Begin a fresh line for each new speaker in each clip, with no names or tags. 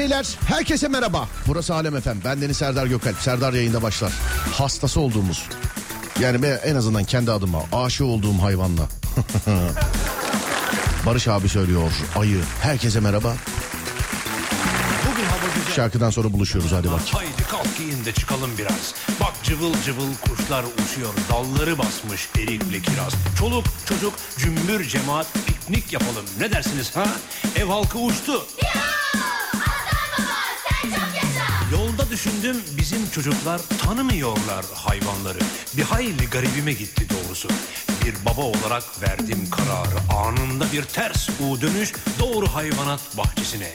Beyler herkese merhaba. Burası Alem Efem. Ben Deniz Serdar Gökalp. Serdar yayında başlar. Hastası olduğumuz yani ben en azından kendi adıma aşık olduğum hayvanla. Barış abi söylüyor ayı. Herkese merhaba. Şarkıdan sonra buluşuyoruz hadi bak.
Haydi kalk giyin de çıkalım biraz. Bak cıvıl cıvıl kuşlar uçuyor. Dalları basmış erikli kiraz. Çoluk çocuk cümbür cemaat piknik yapalım. Ne dersiniz ha? Ev halkı uçtu. Düşündüm bizim çocuklar tanımıyorlar hayvanları. Bir hayli garibime gitti doğrusu. Bir baba olarak verdim kararı. Anında bir ters U dönüş doğru hayvanat bahçesine.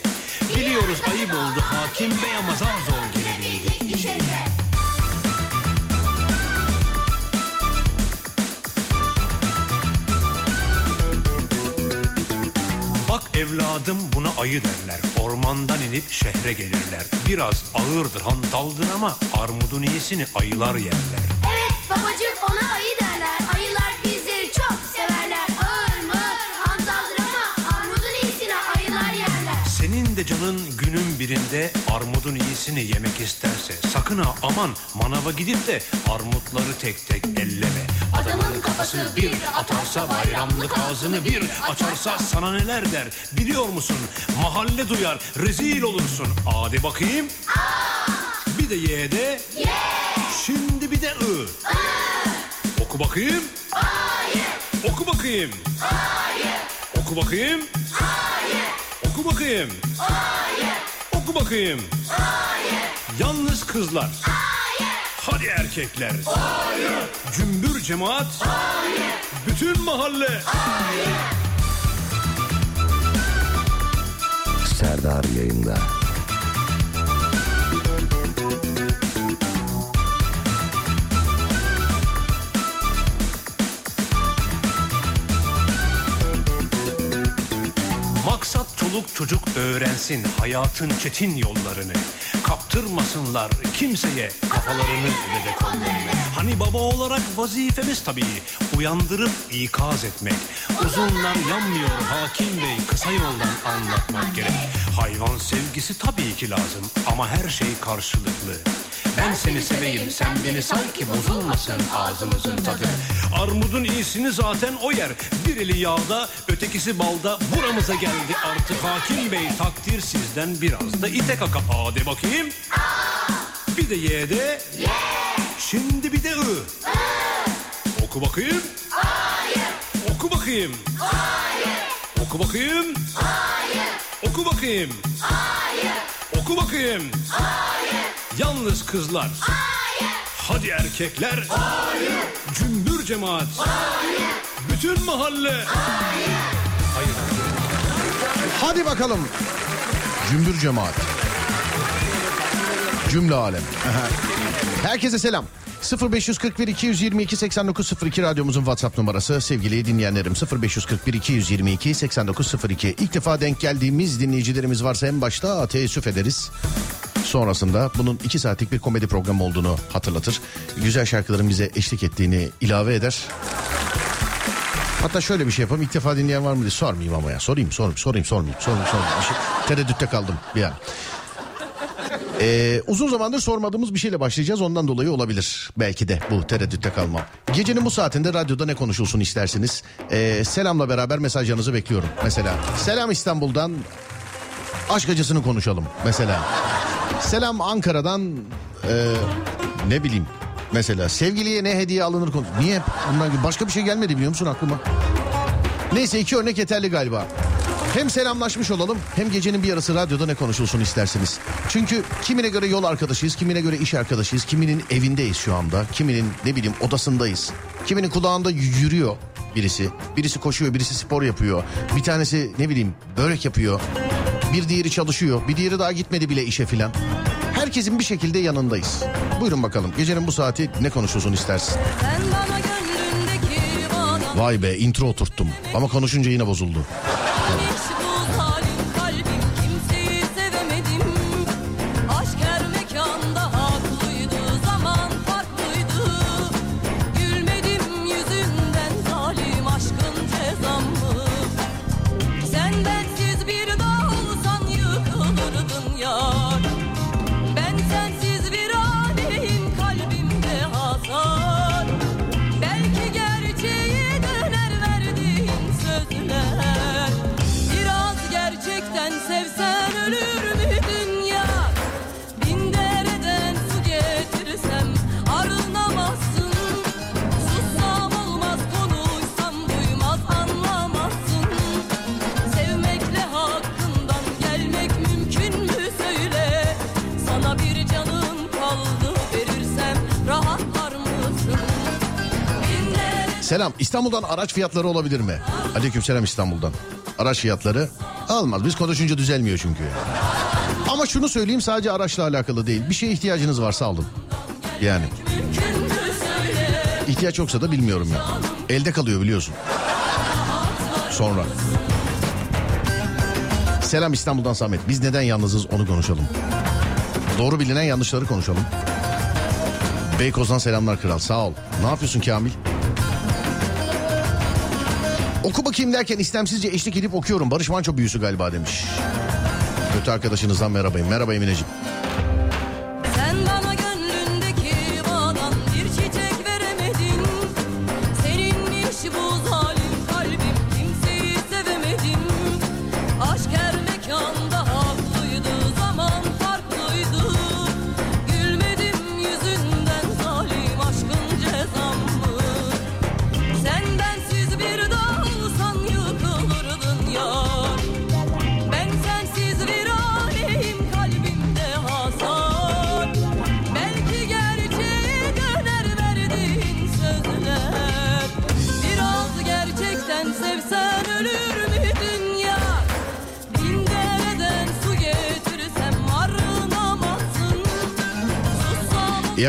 Biliyoruz ayıp oldu hakim bey ama zar zor gelebildi. Evladım buna ayı derler. Ormandan inip şehre gelirler. Biraz ağırdır hantaldır ama armudun iyisini ayılar yerler.
Evet babacığım ona ayı derler. Ayılar bizleri çok severler. Ağır mı? Hantaldır ama armudun iyisini ayılar yerler.
Senin de canın günün birinde armudun iyisini yemek isterse sakın ha aman manava gidip de armutları tek tek elleme. Adamın kafası bir atarsa bayramlık ağzını bir açarsa sana neler der biliyor musun? Mahalle duyar rezil olursun. Hadi bakayım. Bir de ye de. Şimdi bir de ı. Oku bakayım. Oku bakayım. Oku bakayım. Oku bakayım. Oku bakayım. Yalnız kızlar. Hadi erkekler. Cümbür cemaat. Bütün mahalle.
Serdar yayında.
Maksat çoluk çocuk öğrensin hayatın çetin yollarını. Kaptırmasınlar kimseye kafalarını ve de. Hani baba olarak vazifemiz tabii uyandırıp ikaz etmek. Uzunlar yanmıyor hakim bey kısa yoldan anlatmak gerek. Hayvan sevgisi tabii ki lazım ama her şey karşılıklı. Ben seni seveyim sen beni say ki bozulmasın ağzımızın tadı. Armudun iyisini zaten o yer. Bir eli yağda ötekisi balda buramıza geldi artık hakim bey takdir sizden biraz da ite kaka a de bakayım. Bir de ye de. Şimdi bir de ı. Oku bakayım. Oku bakayım. Oku bakayım. Oku bakayım. Oku bakayım. Yalnız kızlar. Hadi erkekler. Cümbür cemaat. Bütün mahalle. Hayır.
Hadi bakalım. Cümbür cemaat. Cümle alem. Herkese selam. 0541 222 8902 radyomuzun WhatsApp numarası sevgili dinleyenlerim 0541 222 8902 ilk defa denk geldiğimiz dinleyicilerimiz varsa en başta teessüf ederiz. Sonrasında bunun iki saatlik bir komedi programı olduğunu hatırlatır. Güzel şarkıların bize eşlik ettiğini ilave eder. Hatta şöyle bir şey yapalım. İlk defa dinleyen var mı diye sormayayım ama ya. Sorayım, sorayım, sorayım, sormayayım. Sormayayım, sormayayım. Şey- tereddütte kaldım bir an. Ee, uzun zamandır sormadığımız bir şeyle başlayacağız. Ondan dolayı olabilir. Belki de bu tereddütte kalmam. Gecenin bu saatinde radyoda ne konuşulsun istersiniz? Ee, selamla beraber mesajlarınızı bekliyorum. Mesela selam İstanbul'dan aşk acısını konuşalım. Mesela selam Ankara'dan e, ne bileyim mesela sevgiliye ne hediye alınır konu. Niye? Bundan başka bir şey gelmedi biliyor musun aklıma? Neyse iki örnek yeterli galiba. Hem selamlaşmış olalım hem gecenin bir yarısı radyoda ne konuşulsun isterseniz. Çünkü kimine göre yol arkadaşıyız, kimine göre iş arkadaşıyız, kiminin evindeyiz şu anda, kiminin ne bileyim odasındayız. Kiminin kulağında yürüyor birisi, birisi koşuyor, birisi spor yapıyor. Bir tanesi ne bileyim börek yapıyor. Bir diğeri çalışıyor, bir diğeri daha gitmedi bile işe filan. Herkesin bir şekilde yanındayız. Buyurun bakalım gecenin bu saati ne konuşulsun istersin? Vay be intro oturttum ama konuşunca yine bozuldu. Selam İstanbul'dan araç fiyatları olabilir mi? Aleyküm selam İstanbul'dan. Araç fiyatları olmaz. Biz konuşunca düzelmiyor çünkü. Ama şunu söyleyeyim sadece araçla alakalı değil. Bir şeye ihtiyacınız varsa alın. Yani. İhtiyaç yoksa da bilmiyorum ya. Elde kalıyor biliyorsun. Sonra. Selam İstanbul'dan Samet. Biz neden yalnızız onu konuşalım. Doğru bilinen yanlışları konuşalım. Beykoz'dan selamlar kral sağ ol. Ne yapıyorsun Kamil? Oku bakayım derken istemsizce eşlik edip okuyorum. Barış Manço büyüsü galiba demiş. Kötü arkadaşınızdan merhabayım. Merhaba Emineciğim.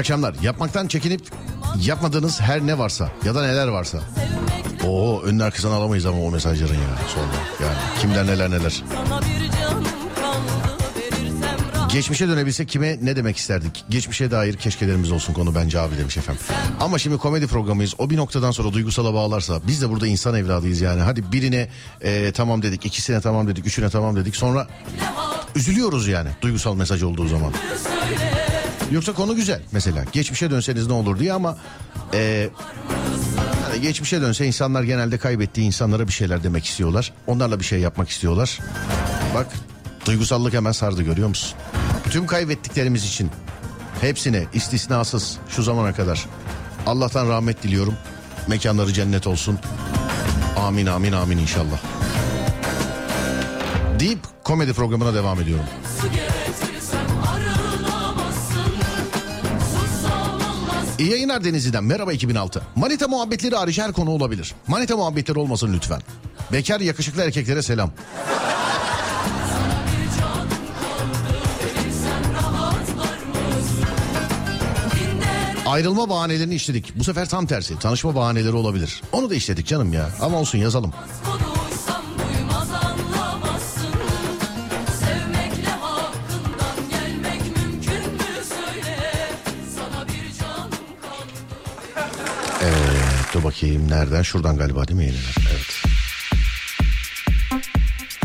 Akşamlar. Yapmaktan çekinip yapmadığınız her ne varsa ya da neler varsa. Oo önün arkasını alamayız ama o mesajların ya sonra. Yani kimler neler neler. Geçmişe dönebilsek kime ne demek isterdik? Geçmişe dair keşkelerimiz olsun konu bence abi demiş efendim. Ama şimdi komedi programıyız. O bir noktadan sonra duygusala bağlarsa biz de burada insan evladıyız yani. Hadi birine e, tamam dedik, ikisine tamam dedik, üçüne tamam dedik. Sonra üzülüyoruz yani duygusal mesaj olduğu zaman. Yoksa konu güzel mesela. Geçmişe dönseniz ne olur diye ama e, hani geçmişe dönse insanlar genelde kaybettiği insanlara bir şeyler demek istiyorlar. Onlarla bir şey yapmak istiyorlar. Bak duygusallık hemen sardı görüyor musun? Tüm kaybettiklerimiz için hepsine istisnasız şu zamana kadar Allah'tan rahmet diliyorum. Mekanları cennet olsun. Amin amin amin inşallah. Deyip komedi programına devam ediyorum. İyi yayınlar Denizli'den. Merhaba 2006. Manita muhabbetleri hariç her konu olabilir. Manita muhabbetleri olmasın lütfen. Bekar yakışıklı erkeklere selam. Ayrılma bahanelerini işledik. Bu sefer tam tersi. Tanışma bahaneleri olabilir. Onu da işledik canım ya. Ama olsun yazalım. Bakayım nereden? Şuradan galiba değil mi yayınlar? Evet.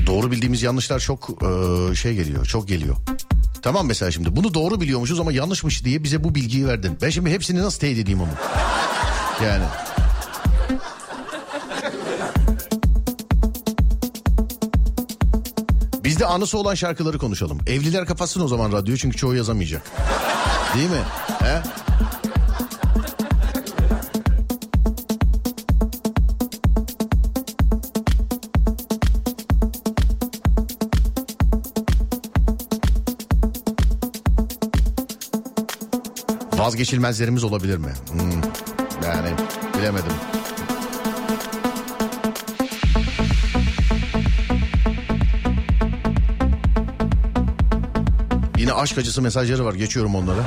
Doğru bildiğimiz yanlışlar çok eee, şey geliyor. Çok geliyor. Tamam mesela şimdi bunu doğru biliyormuşuz ama yanlışmış diye bize bu bilgiyi verdin. Ben şimdi hepsini nasıl teyit edeyim onu? Yani. Biz de anısı olan şarkıları konuşalım. Evliler kapatsın o zaman radyoyu çünkü çoğu yazamayacak. Değil mi? He? Vazgeçilmezlerimiz olabilir mi? Hmm, yani bilemedim. Yine aşk acısı mesajları var. Geçiyorum onları.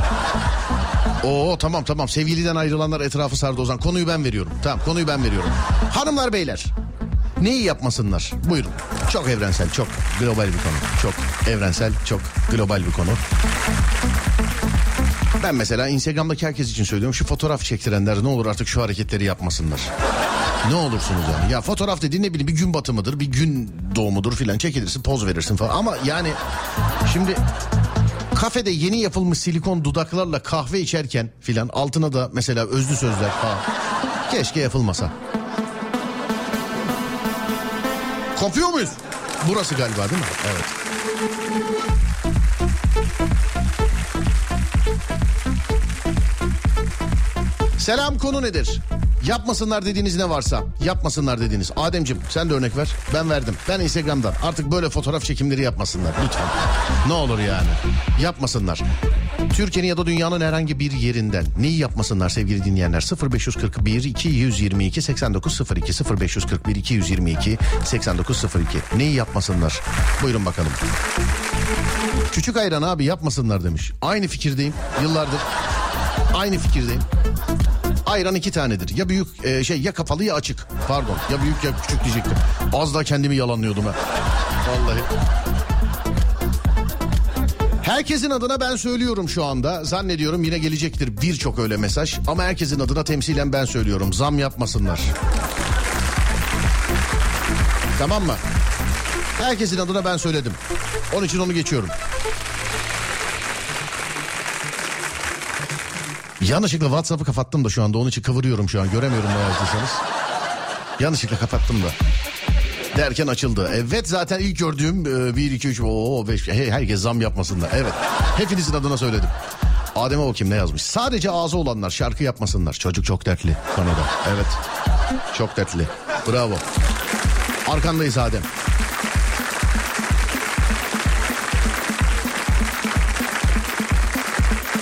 Oo tamam tamam sevgiliden ayrılanlar etrafı sardı Ozan. Konuyu ben veriyorum. Tamam konuyu ben veriyorum. Hanımlar beyler neyi yapmasınlar? Buyurun. Çok evrensel, çok global bir konu. Çok evrensel, çok global bir konu. Ben mesela Instagram'daki herkes için söylüyorum. Şu fotoğraf çektirenler ne olur artık şu hareketleri yapmasınlar. Ne olursunuz yani. Ya fotoğraf dediğin ne bileyim bir gün batımıdır, bir gün doğumudur filan çekilirsin, poz verirsin falan. Ama yani şimdi kafede yeni yapılmış silikon dudaklarla kahve içerken filan altına da mesela özlü sözler falan. Keşke yapılmasa. Kopuyor muyuz? Burası galiba değil mi? Evet. Selam konu nedir? Yapmasınlar dediğiniz ne varsa yapmasınlar dediğiniz. Ademcim sen de örnek ver. Ben verdim. Ben Instagram'dan artık böyle fotoğraf çekimleri yapmasınlar lütfen. Ne olur yani. Yapmasınlar. Türkiye'nin ya da dünyanın herhangi bir yerinden neyi yapmasınlar sevgili dinleyenler? 0541 222 8902 0541 222 8902 neyi yapmasınlar? Buyurun bakalım. Küçük ayran abi yapmasınlar demiş. Aynı fikirdeyim yıllardır. Aynı fikirdeyim. Ayran iki tanedir. Ya büyük e, şey ya kapalı ya açık. Pardon ya büyük ya küçük diyecektim. Az da kendimi yalanlıyordum ha. Vallahi. Herkesin adına ben söylüyorum şu anda. Zannediyorum yine gelecektir birçok öyle mesaj. Ama herkesin adına temsilen ben söylüyorum. Zam yapmasınlar. Tamam mı? Herkesin adına ben söyledim. Onun için onu geçiyorum. Yanlışlıkla WhatsApp'ı kapattım da şu anda. Onun için kıvırıyorum şu an. Göremiyorum ne yazdıysanız. Yanlışlıkla kapattım da. Derken açıldı. Evet zaten ilk gördüğüm 1, 2, 3, o 5. Herkes zam yapmasınlar. Evet. Hepinizin adına söyledim. Adem'e bakayım ne yazmış. Sadece ağzı olanlar şarkı yapmasınlar. Çocuk çok dertli konuda. Evet. Çok dertli. Bravo. Arkandayız Adem.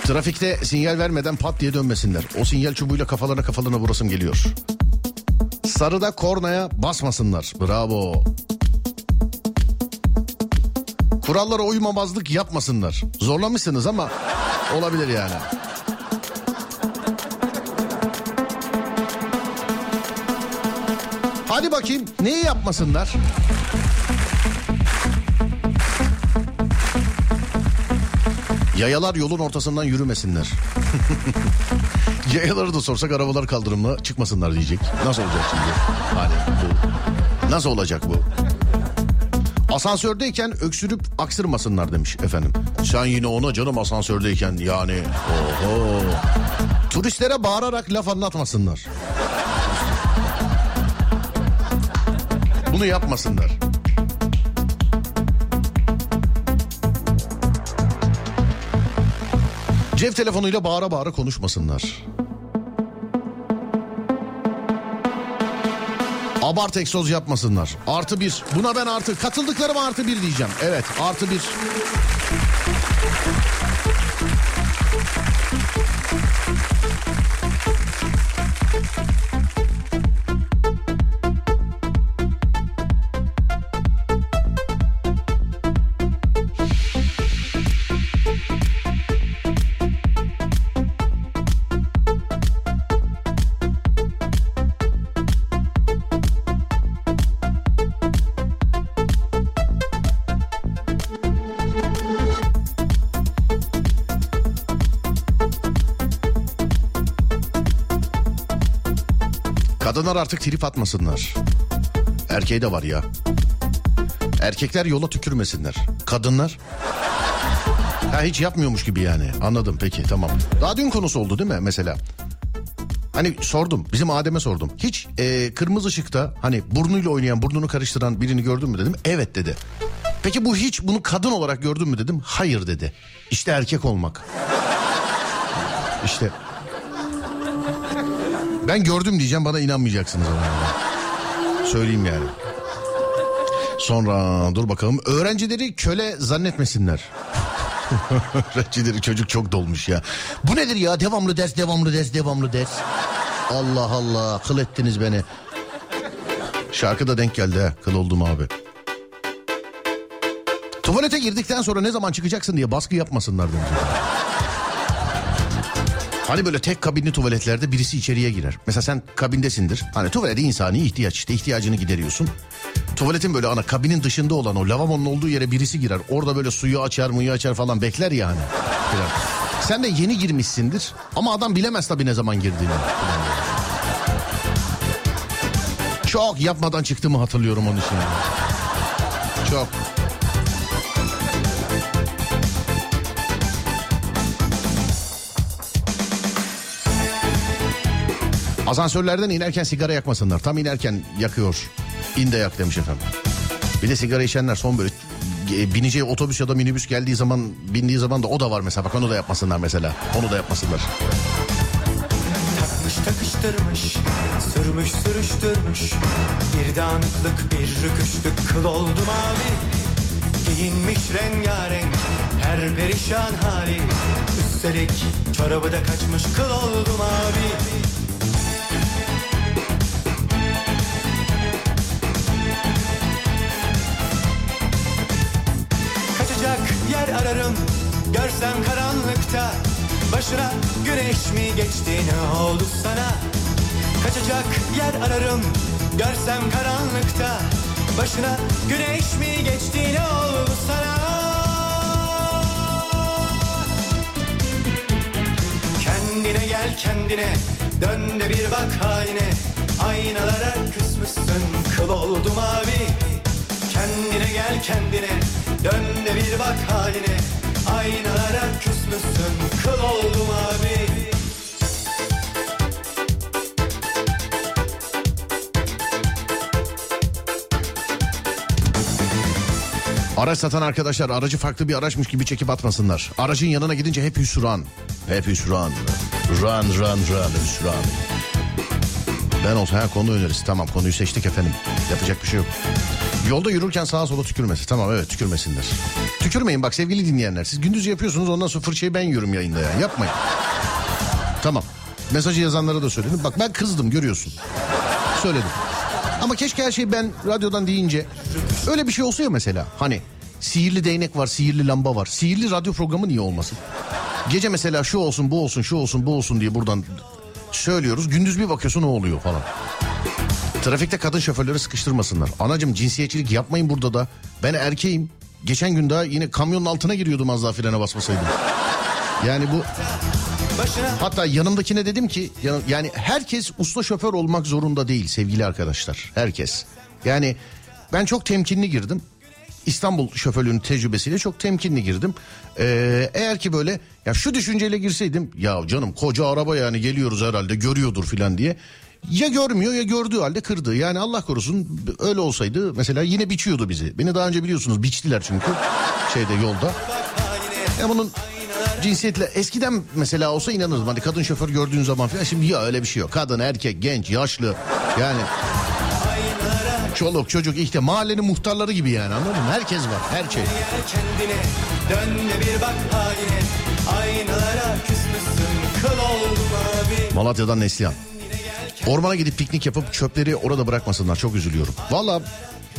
Trafikte sinyal vermeden pat diye dönmesinler. O sinyal çubuğuyla kafalarına kafalarına vurasım geliyor. Sarıda kornaya basmasınlar. Bravo. Kurallara uymamazlık yapmasınlar. Zorlamışsınız ama olabilir yani. Hadi bakayım neyi yapmasınlar? Yayalar yolun ortasından yürümesinler. Yayaları da sorsak arabalar kaldırımına çıkmasınlar diyecek. Nasıl olacak şimdi? Hani bu. Nasıl olacak bu? Asansördeyken öksürüp aksırmasınlar demiş efendim. Sen yine ona canım asansördeyken yani. Oho. Turistlere bağırarak laf anlatmasınlar. Bunu yapmasınlar. Cep telefonuyla bağıra bağıra konuşmasınlar. Abart egzoz yapmasınlar. Artı bir. Buna ben artı. Katıldıklarıma artı bir diyeceğim. Evet artı bir. Kadınlar artık trip atmasınlar. Erkeği de var ya. Erkekler yola tükürmesinler. Kadınlar Ha hiç yapmıyormuş gibi yani. Anladım peki tamam. Daha dün konusu oldu değil mi mesela? Hani sordum bizim Adem'e sordum. Hiç e, kırmızı ışıkta hani burnuyla oynayan burnunu karıştıran birini gördün mü dedim. Evet dedi. Peki bu hiç bunu kadın olarak gördün mü dedim. Hayır dedi. İşte erkek olmak. İşte ben gördüm diyeceğim bana inanmayacaksınız yani. Söyleyeyim yani. Sonra dur bakalım öğrencileri köle zannetmesinler. öğrencileri çocuk çok dolmuş ya. Bu nedir ya devamlı ders devamlı ders devamlı ders. Allah Allah kıl ettiniz beni. Şarkı da denk geldi ha kıl oldum abi. Tuvalete girdikten sonra ne zaman çıkacaksın diye baskı yapmasınlar demiş. Hani böyle tek kabinli tuvaletlerde birisi içeriye girer. Mesela sen kabindesindir. Hani tuvalete insani ihtiyaç işte ihtiyacını gideriyorsun. Tuvaletin böyle ana kabinin dışında olan o lavabonun olduğu yere birisi girer. Orada böyle suyu açar muyu açar falan bekler ya hani. Girer. Sen de yeni girmişsindir ama adam bilemez tabii ne zaman girdiğini. Çok yapmadan çıktığımı hatırlıyorum onun için. Çok. Asansörlerden inerken sigara yakmasınlar. Tam inerken yakıyor. İn de yak demiş efendim. Bir de sigara içenler son böyle e, bineceği otobüs ya da minibüs geldiği zaman bindiği zaman da o da var mesela. Bak onu da yapmasınlar mesela. Onu da yapmasınlar.
Takmış takıştırmış, sürmüş sürüştürmüş Bir dağınıklık bir rüküşlük kıl oldu mavi Giyinmiş rengarenk her perişan hali Üstelik çorabı da kaçmış kıl oldum abi yer ararım Görsem karanlıkta. Başına güneş mi geçti ne oldu sana? Kaçacak yer ararım Görsem karanlıkta. Başına güneş mi geçti ne oldu sana? Kendine gel kendine. Dön de bir bak haline. Aynalara küsmüşsün Kıl oldum abi. Kendine gel kendine Dön de bir bak haline Aynalara küsmüşsün Kıl oldum abi
Araç satan arkadaşlar aracı farklı bir araçmış gibi çekip atmasınlar. Aracın yanına gidince hep hüsran. Hep hüsran. Run run run hüsran. Ben olsa ha konu önerisi. Tamam konuyu seçtik efendim. Yapacak bir şey yok. Yolda yürürken sağa sola tükürmesi. Tamam evet tükürmesinler. Tükürmeyin bak sevgili dinleyenler. Siz gündüz yapıyorsunuz ondan sonra fırçayı ben yiyorum yayında yani. Yapmayın. Tamam. Mesajı yazanlara da söyledim. Bak ben kızdım görüyorsun. Söyledim. Ama keşke her şeyi ben radyodan deyince öyle bir şey olsa ya mesela. Hani sihirli değnek var, sihirli lamba var. Sihirli radyo programı niye olmasın? Gece mesela şu olsun, bu olsun, şu olsun, bu olsun diye buradan söylüyoruz. Gündüz bir bakıyorsun ne oluyor falan. Trafikte kadın şoförleri sıkıştırmasınlar. Anacım cinsiyetçilik yapmayın burada da. Ben erkeğim. Geçen gün daha yine kamyonun altına giriyordum az daha frene basmasaydım. Yani bu Hatta yanımdakine dedim ki yan- yani herkes usta şoför olmak zorunda değil sevgili arkadaşlar. Herkes. Yani ben çok temkinli girdim. İstanbul şoförlüğünün tecrübesiyle çok temkinli girdim. Ee, eğer ki böyle ya şu düşünceyle girseydim ya canım koca araba yani geliyoruz herhalde görüyordur filan diye. Ya görmüyor ya gördüğü halde kırdı. Yani Allah korusun öyle olsaydı mesela yine biçiyordu bizi. Beni daha önce biliyorsunuz biçtiler çünkü şeyde yolda. Ya bunun cinsiyetle eskiden mesela olsa inanırdım. Hani kadın şoför gördüğün zaman falan şimdi ya öyle bir şey yok. Kadın, erkek, genç, yaşlı yani çoluk, çocuk işte mahallenin muhtarları gibi yani anladın mı? Herkes var, her şey.
kendine Dön bir bak haline Aynalara küsmüşsün Kıl oldum abi
Malatya'dan Neslihan. Ormana gidip piknik yapıp çöpleri orada bırakmasınlar çok üzülüyorum. Valla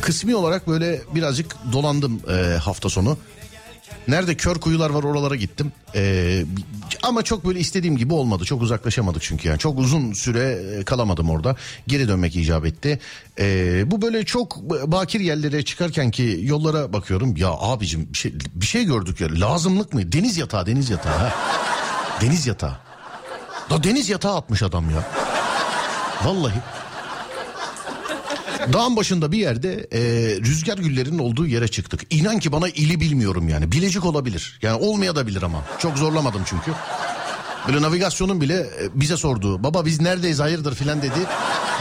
kısmi olarak böyle birazcık dolandım e, hafta sonu. Nerede kör kuyular var oralara gittim. E, ama çok böyle istediğim gibi olmadı. Çok uzaklaşamadık çünkü yani. Çok uzun süre e, kalamadım orada. Geri dönmek icap etti. E, bu böyle çok bakir yerlere çıkarken ki yollara bakıyorum. Ya abicim bir şey, bir şey gördük ya. Lazımlık mı? Deniz yatağı deniz yatağı. Ha. Deniz yatağı. Da deniz yatağı atmış adam ya. Vallahi. Dağın başında bir yerde e, rüzgar güllerinin olduğu yere çıktık. İnan ki bana ili bilmiyorum yani. Bilecik olabilir. Yani olmayabilir ama. Çok zorlamadım çünkü. Böyle navigasyonun bile e, bize sorduğu. Baba biz neredeyiz hayırdır filan dedi.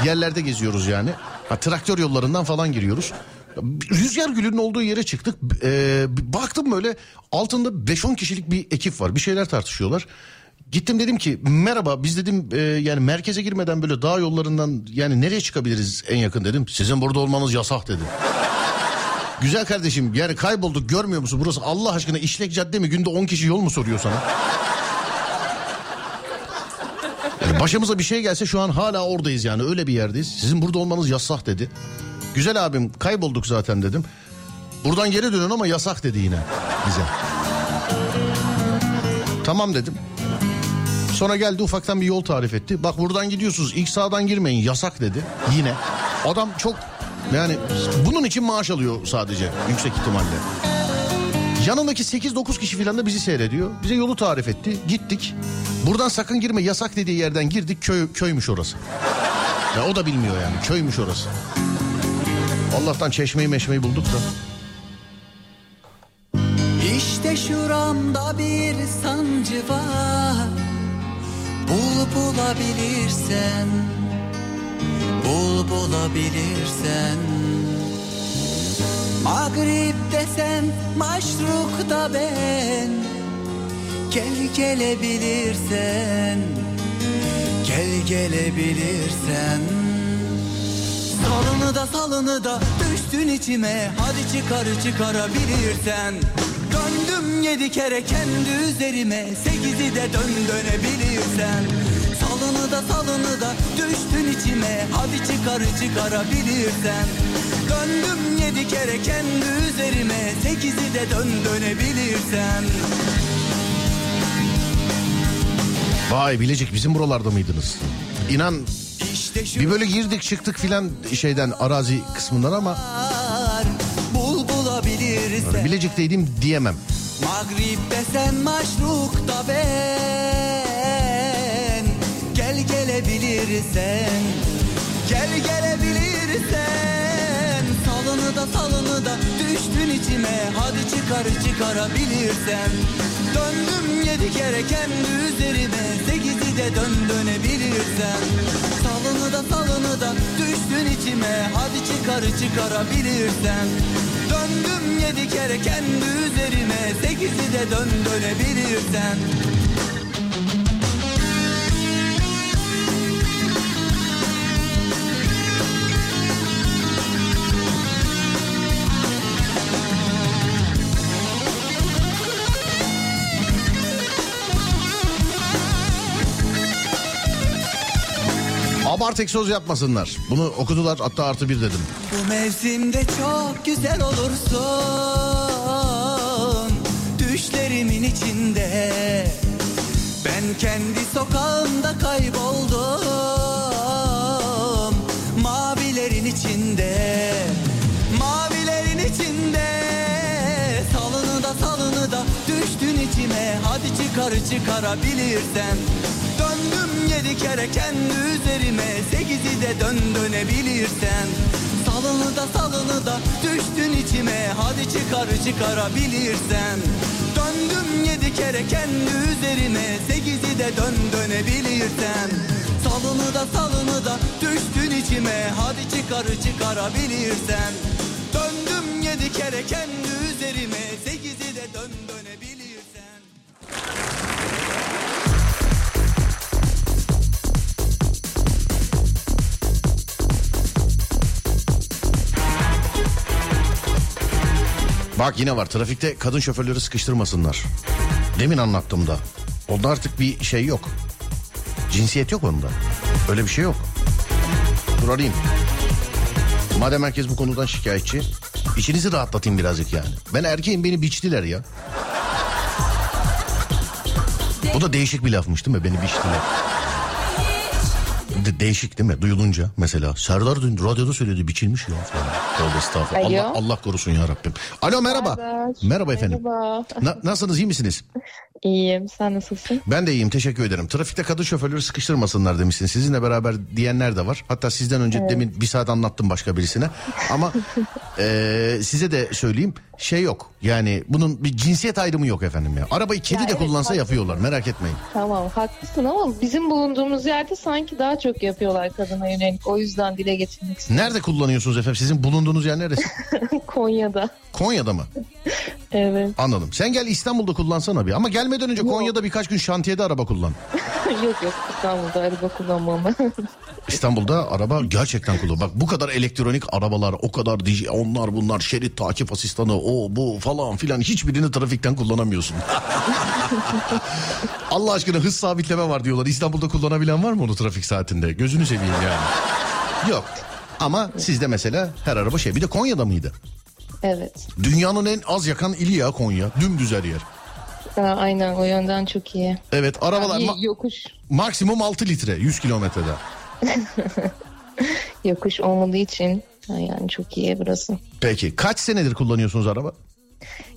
Yerlerde geziyoruz yani. Ha, traktör yollarından falan giriyoruz. Rüzgar gülünün olduğu yere çıktık. E, baktım böyle altında 5-10 kişilik bir ekip var. Bir şeyler tartışıyorlar. Gittim dedim ki merhaba biz dedim e, yani merkeze girmeden böyle dağ yollarından yani nereye çıkabiliriz en yakın dedim. Sizin burada olmanız yasak dedi. Güzel kardeşim yani kaybolduk görmüyor musun burası Allah aşkına işlek cadde mi günde 10 kişi yol mu soruyor sana? Yani başımıza bir şey gelse şu an hala oradayız yani öyle bir yerdeyiz. Sizin burada olmanız yasak dedi. Güzel abim kaybolduk zaten dedim. Buradan geri dönün ama yasak dedi yine bize. Tamam dedim. Sonra geldi ufaktan bir yol tarif etti. Bak buradan gidiyorsunuz ilk sağdan girmeyin yasak dedi. Yine. Adam çok yani bunun için maaş alıyor sadece yüksek ihtimalle. Yanındaki 8-9 kişi falan da bizi seyrediyor. Bize yolu tarif etti. Gittik. Buradan sakın girme yasak dediği yerden girdik. Köy, köymüş orası. Ya o da bilmiyor yani. Köymüş orası. Allah'tan çeşmeyi meşmeyi bulduk da.
İşte şuramda bir sancı var Bul bulabilirsen Bul bulabilirsen. Mağrib desen maşruk da ben Gel gelebilirsen Gel gelebilirsen. Salını da salını da düştün içime Hadi çıkar çıkarabilirsen yedi kere kendi üzerime Sekizi de dön dönebilirsen Salını da salını da düştün içime Hadi çıkarı çıkarabilirsen Döndüm yedi kere kendi üzerime Sekizi de dön dönebilirsen
Vay Bilecik bizim buralarda mıydınız? İnan
İşte
bir böyle girdik çıktık filan şeyden arazi kısmından ama
bulabilirsen
Bilecik'teydim diyemem.
Mağrip'te sen maşrukta ben. Gel gelebilirsen Gel gelebilirsen. Salını da salını da düştün içime. Hadi çıkar çıkarabilirsen. Döndüm yedi kere kendi üzerime. Sekizi de dön dönebilirsen. Salını da salını da düştün içime. Hadi çıkar çıkarabilirsen Döndüm yedi kere kendi üzerime. Sekizi de dön dönebilirsen
Abart egzoz yapmasınlar. Bunu okudular hatta artı bir dedim.
Bu mevsimde çok güzel olursun. Düşlerimin içinde. Ben kendi sokağımda kayboldum. Mavilerin içinde. Mavilerin içinde. Salını da salını da düştün içime. Hadi çıkar çıkarabilirsen Döndüm yedi kere kendi üzerime. Sekizi de dön dönebilirsen. Salını da salını da düştün içime. Hadi çıkar çıkarabilirsen. Döndüm yedi kere kendi üzerime. Sekizi de dön dönebilirsen. Salını da salını da düştün içime. Hadi çıkar çıkarabilirsen. Döndüm yedi kere kendi üzerime. Sekizi de dön dönebilirsen
Bak yine var trafikte kadın şoförleri sıkıştırmasınlar. Demin anlattım da. Onda artık bir şey yok. Cinsiyet yok onda. Öyle bir şey yok. Dur arayayım. Madem herkes bu konudan şikayetçi. içinizi rahatlatayım birazcık yani. Ben erkeğim beni biçtiler ya. Bu da değişik bir lafmış değil mi? Beni biçtiler. De- değişik değil mi? Duyulunca mesela. Serdar dün radyoda söyledi biçilmiş ya falan. Tövbe estağfurullah. Allah, Allah korusun ya Rabbim. Alo merhaba.
Serdar.
Merhaba efendim.
Merhaba.
Na- nasılsınız iyi misiniz?
İyiyim. Sen nasılsın?
Ben de iyiyim teşekkür ederim. Trafikte kadın şoförleri sıkıştırmasınlar demişsiniz. Sizinle beraber diyenler de var. Hatta sizden önce demin bir saat anlattım başka birisine. Ama eee, size de söyleyeyim şey yok. Yani bunun bir cinsiyet ayrımı yok efendim ya. Arabayı kedi
Ya
de
evet,
kullansa
haklısın.
yapıyorlar merak etmeyin.
Tamam haklısın ama bizim bulunduğumuz yerde sanki daha çok yapıyorlar kadına yönelik. O yüzden dile getirmek istedim.
Nerede kullanıyorsunuz efendim? Sizin bulunduğunuz yer neresi?
Konya'da.
Konya'da mı?
Evet.
Anladım. Sen gel İstanbul'da kullansana bir. Ama gelmeden önce Konya'da birkaç gün şantiyede araba kullan.
yok yok İstanbul'da araba kullanmam.
İstanbul'da araba gerçekten kullan. Bak bu kadar elektronik arabalar, o kadar DJ, onlar bunlar, şerit takip asistanı, o bu falan filan hiçbirini trafikten kullanamıyorsun. Allah aşkına hız sabitleme var diyorlar. İstanbul'da kullanabilen var mı onu trafik saatinde? Gözünü seveyim yani. Yok. Ama sizde mesela her araba şey. Bir de Konya'da mıydı?
evet.
Dünyanın en az yakan ili ya Konya. Dümdüz her yer.
Aa, aynen o yönden çok iyi.
Evet arabalar
Bir
ma-
yokuş
maksimum 6 litre 100 kilometrede.
yokuş olmadığı için yani çok iyi burası.
Peki kaç senedir kullanıyorsunuz araba?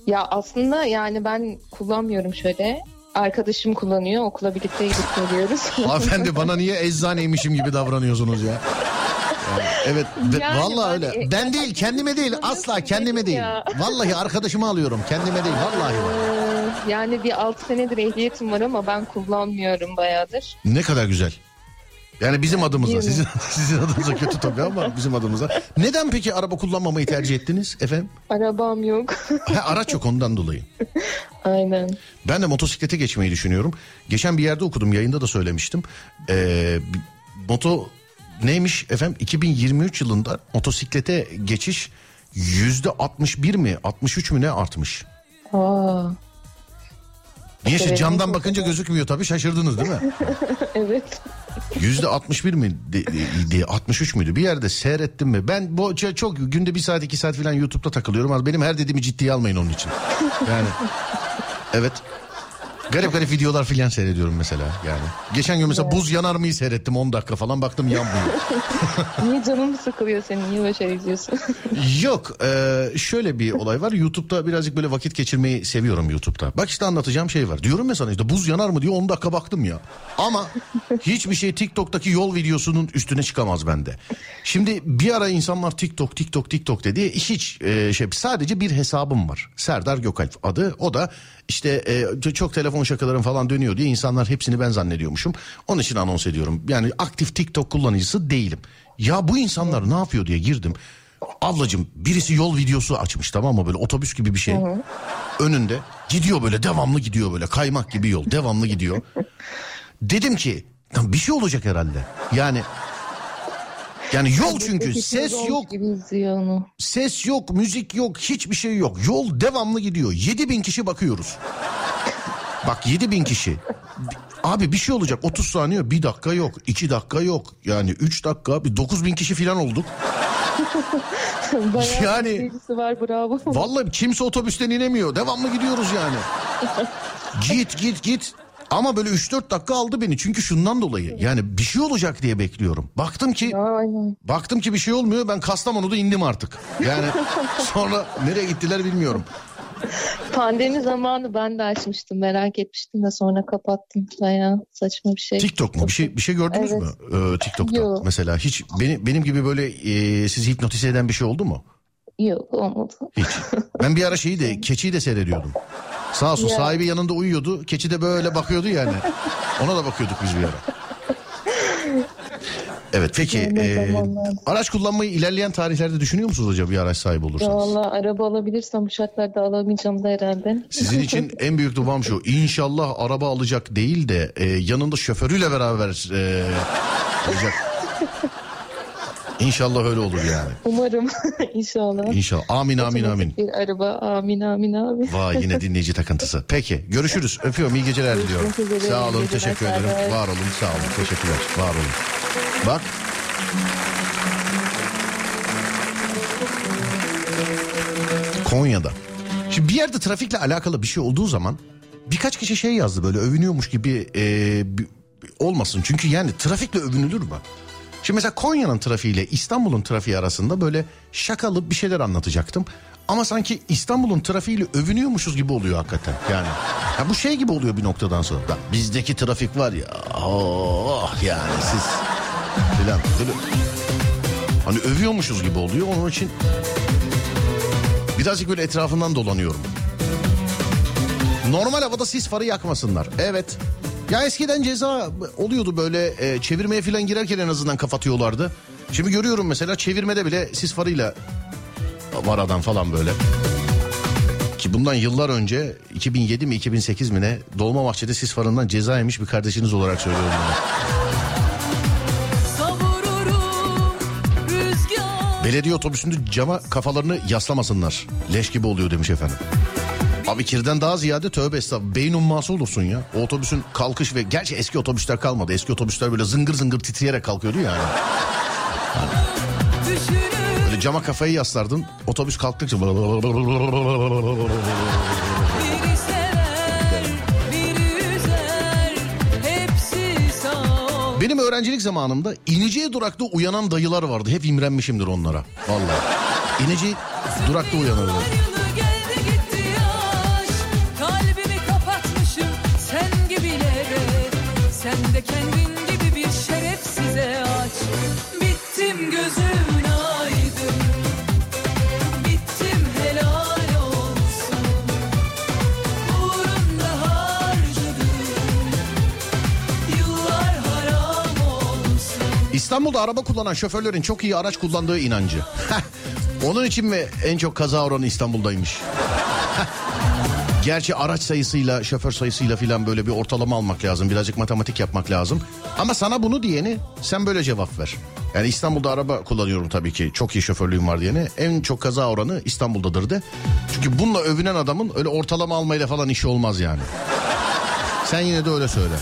Ya aslında yani ben kullanmıyorum şöyle. Arkadaşım kullanıyor. Okula birlikte gidip geliyoruz.
Hanımefendi bana niye eczaneymişim gibi davranıyorsunuz ya? Yani evet
Yani
vallahi öyle.
e,
Ben değil kendime değil asla kendime değil.
ya.
Vallahi arkadaşımı alıyorum kendime değil vallahi.
Ee, yani bir 6 senedir ehliyetim var ama ben kullanmıyorum bayağıdır.
Ne kadar güzel. Yani bizim adımıza sizin, sizin adınıza kötü tabii ama bizim adımıza. Neden peki araba kullanmamayı tercih ettiniz efendim?
Arabam yok.
Ha, araç yok ondan dolayı.
Aynen.
Ben de motosiklete geçmeyi düşünüyorum. Geçen bir yerde okudum yayında da söylemiştim. Ee, moto neymiş efendim 2023 yılında motosiklete geçiş yüzde 61 mi 63 mü ne artmış.
Aa,
Niye
Severim.
camdan bakınca gözükmüyor tabii şaşırdınız değil mi?
Evet.
Yüzde 61 mi? De, de- 63 müydü? Bir yerde seyrettim mi? Ben bu çok günde bir saat iki saat falan YouTube'da takılıyorum. Benim her dediğimi ciddiye almayın onun için. Yani evet. Garip garip videolar filan seyrediyorum mesela yani. Geçen gün mesela buz yanar mıyı seyrettim 10 dakika falan baktım yanmıyor.
Niye canın sıkılıyor senin? Niye böyle şey izliyorsun?
Yok e, şöyle bir olay var YouTube'da birazcık böyle vakit geçirmeyi seviyorum YouTube'da. Bak işte anlatacağım şey var. Diyorum ya sana işte buz yanar mı diye 10 dakika baktım ya. Ama hiçbir şey TikTok'taki yol videosunun üstüne çıkamaz bende. Şimdi bir ara insanlar TikTok TikTok TikTok dedi. Hiç e, şey sadece bir hesabım var. Serdar Gökalp adı. O da işte e, çok telefon şakalarım falan dönüyor diye insanlar hepsini ben zannediyormuşum. Onun için anons ediyorum. Yani aktif TikTok kullanıcısı değilim. Ya bu insanlar ne yapıyor diye girdim. Ablacım birisi yol videosu açmış tamam mı böyle otobüs gibi bir şey. Önünde gidiyor böyle devamlı gidiyor böyle kaymak gibi yol devamlı gidiyor. Dedim ki "Lan bir şey olacak herhalde. Yani yani yol çünkü ses yok ses yok müzik yok hiçbir şey yok. Yol devamlı gidiyor 7 bin kişi bakıyoruz. Bak 7 bin kişi. Abi bir şey olacak 30 saniye bir dakika yok 2 dakika yok yani 3 dakika bir 9 bin kişi falan olduk.
Bayağı
Yani-
var bravo.
Vallahi kimse otobüsten inemiyor. Devamlı gidiyoruz yani. git git git. Ama böyle 3-4 dakika aldı beni. Çünkü şundan dolayı. Yani bir şey olacak diye bekliyorum. Baktım ki
Aynen.
baktım ki bir şey olmuyor. Ben Kastamonu'da indim artık. Yani sonra nereye gittiler bilmiyorum.
Pandemi zamanı ben de açmıştım. Merak etmiştim de sonra kapattım. Bayağı saçma bir şey.
TikTok mu? Bir şey bir şey gördünüz
Evet.
mü? Ee, TikTok'ta
Yok.
mesela hiç beni, benim gibi böyle e, sizi hipnotize eden bir şey oldu mu?
Yok olmadı.
Hiç. Ben bir ara şeyi de keçiyi de seyrediyordum. Sağ olsun
Ya.
sahibi yanında uyuyordu. Keçi de böyle bakıyordu yani. Ona da bakıyorduk biz bir ara. Evet peki e, araç kullanmayı ilerleyen tarihlerde düşünüyor musunuz acaba bir araç sahibi olursanız?
valla araba alabilirsem bu şartlarda alamayacağım da herhalde.
Sizin için en büyük duam şu. İnşallah araba alacak değil de e, yanında şoförüyle beraber e, olacak. İnşallah öyle olur yani.
Umarım inşallah.
İnşallah. Amin amin amin.
Bir araba amin amin amin.
Vay yine dinleyici takıntısı. Peki görüşürüz. Öpüyorum iyi geceler diliyorum. Sağ olun teşekkür ederim. Var olun sağ olun teşekkürler. Var olun. Bak. Konya'da. Şimdi bir yerde trafikle alakalı bir şey olduğu zaman birkaç kişi şey yazdı böyle övünüyormuş gibi e, olmasın. Çünkü yani trafikle övünülür mü? Şimdi mesela Konya'nın trafiğiyle İstanbul'un trafiği arasında böyle şakalı bir şeyler anlatacaktım. Ama sanki İstanbul'un trafiğiyle övünüyormuşuz gibi oluyor hakikaten. Yani ya bu şey gibi oluyor bir noktadan sonra. Bizdeki trafik var ya. Oh yani siz filan böyle hani övüyormuşuz gibi oluyor. Onun için birazcık böyle etrafından dolanıyorum. Normal havada sis farı yakmasınlar. Evet. Ya eskiden ceza oluyordu böyle e, çevirmeye falan girerken en azından kapatıyorlardı. Şimdi görüyorum mesela çevirmede bile sis farıyla var adam falan böyle. Ki bundan yıllar önce 2007 mi 2008 mi ne Dolmabahçe'de sis farından ceza yemiş bir kardeşiniz olarak söylüyorum bunu. Belediye otobüsünde cama kafalarını yaslamasınlar. Leş gibi oluyor demiş efendim. Abi kirden daha ziyade tövbe estağfurullah beyin umması olursun ya. O otobüsün kalkış ve gerçi eski otobüsler kalmadı. Eski otobüsler böyle zıngır zıngır titreyerek kalkıyordu yani. Böyle cama kafayı yaslardın otobüs kalktıkça Benim öğrencilik zamanımda ineceği durakta uyanan dayılar vardı. Hep imrenmişimdir onlara. Vallahi. İneceği durakta uyanırdı.
Sen de kendin gibi bir şerefsize aç Bittim gözün
İstanbul'da araba kullanan şoförlerin çok iyi araç kullandığı inancı. Onun için mi en çok kaza oranı İstanbul'daymış? Gerçi araç sayısıyla, şoför sayısıyla filan böyle bir ortalama almak lazım. Birazcık matematik yapmak lazım. Ama sana bunu diyeni sen böyle cevap ver. Yani İstanbul'da araba kullanıyorum tabii ki. Çok iyi şoförlüğüm var diyene. En çok kaza oranı İstanbul'dadır de. Çünkü bununla övünen adamın öyle ortalama almayla falan işi olmaz yani. Sen yine de öyle söyle.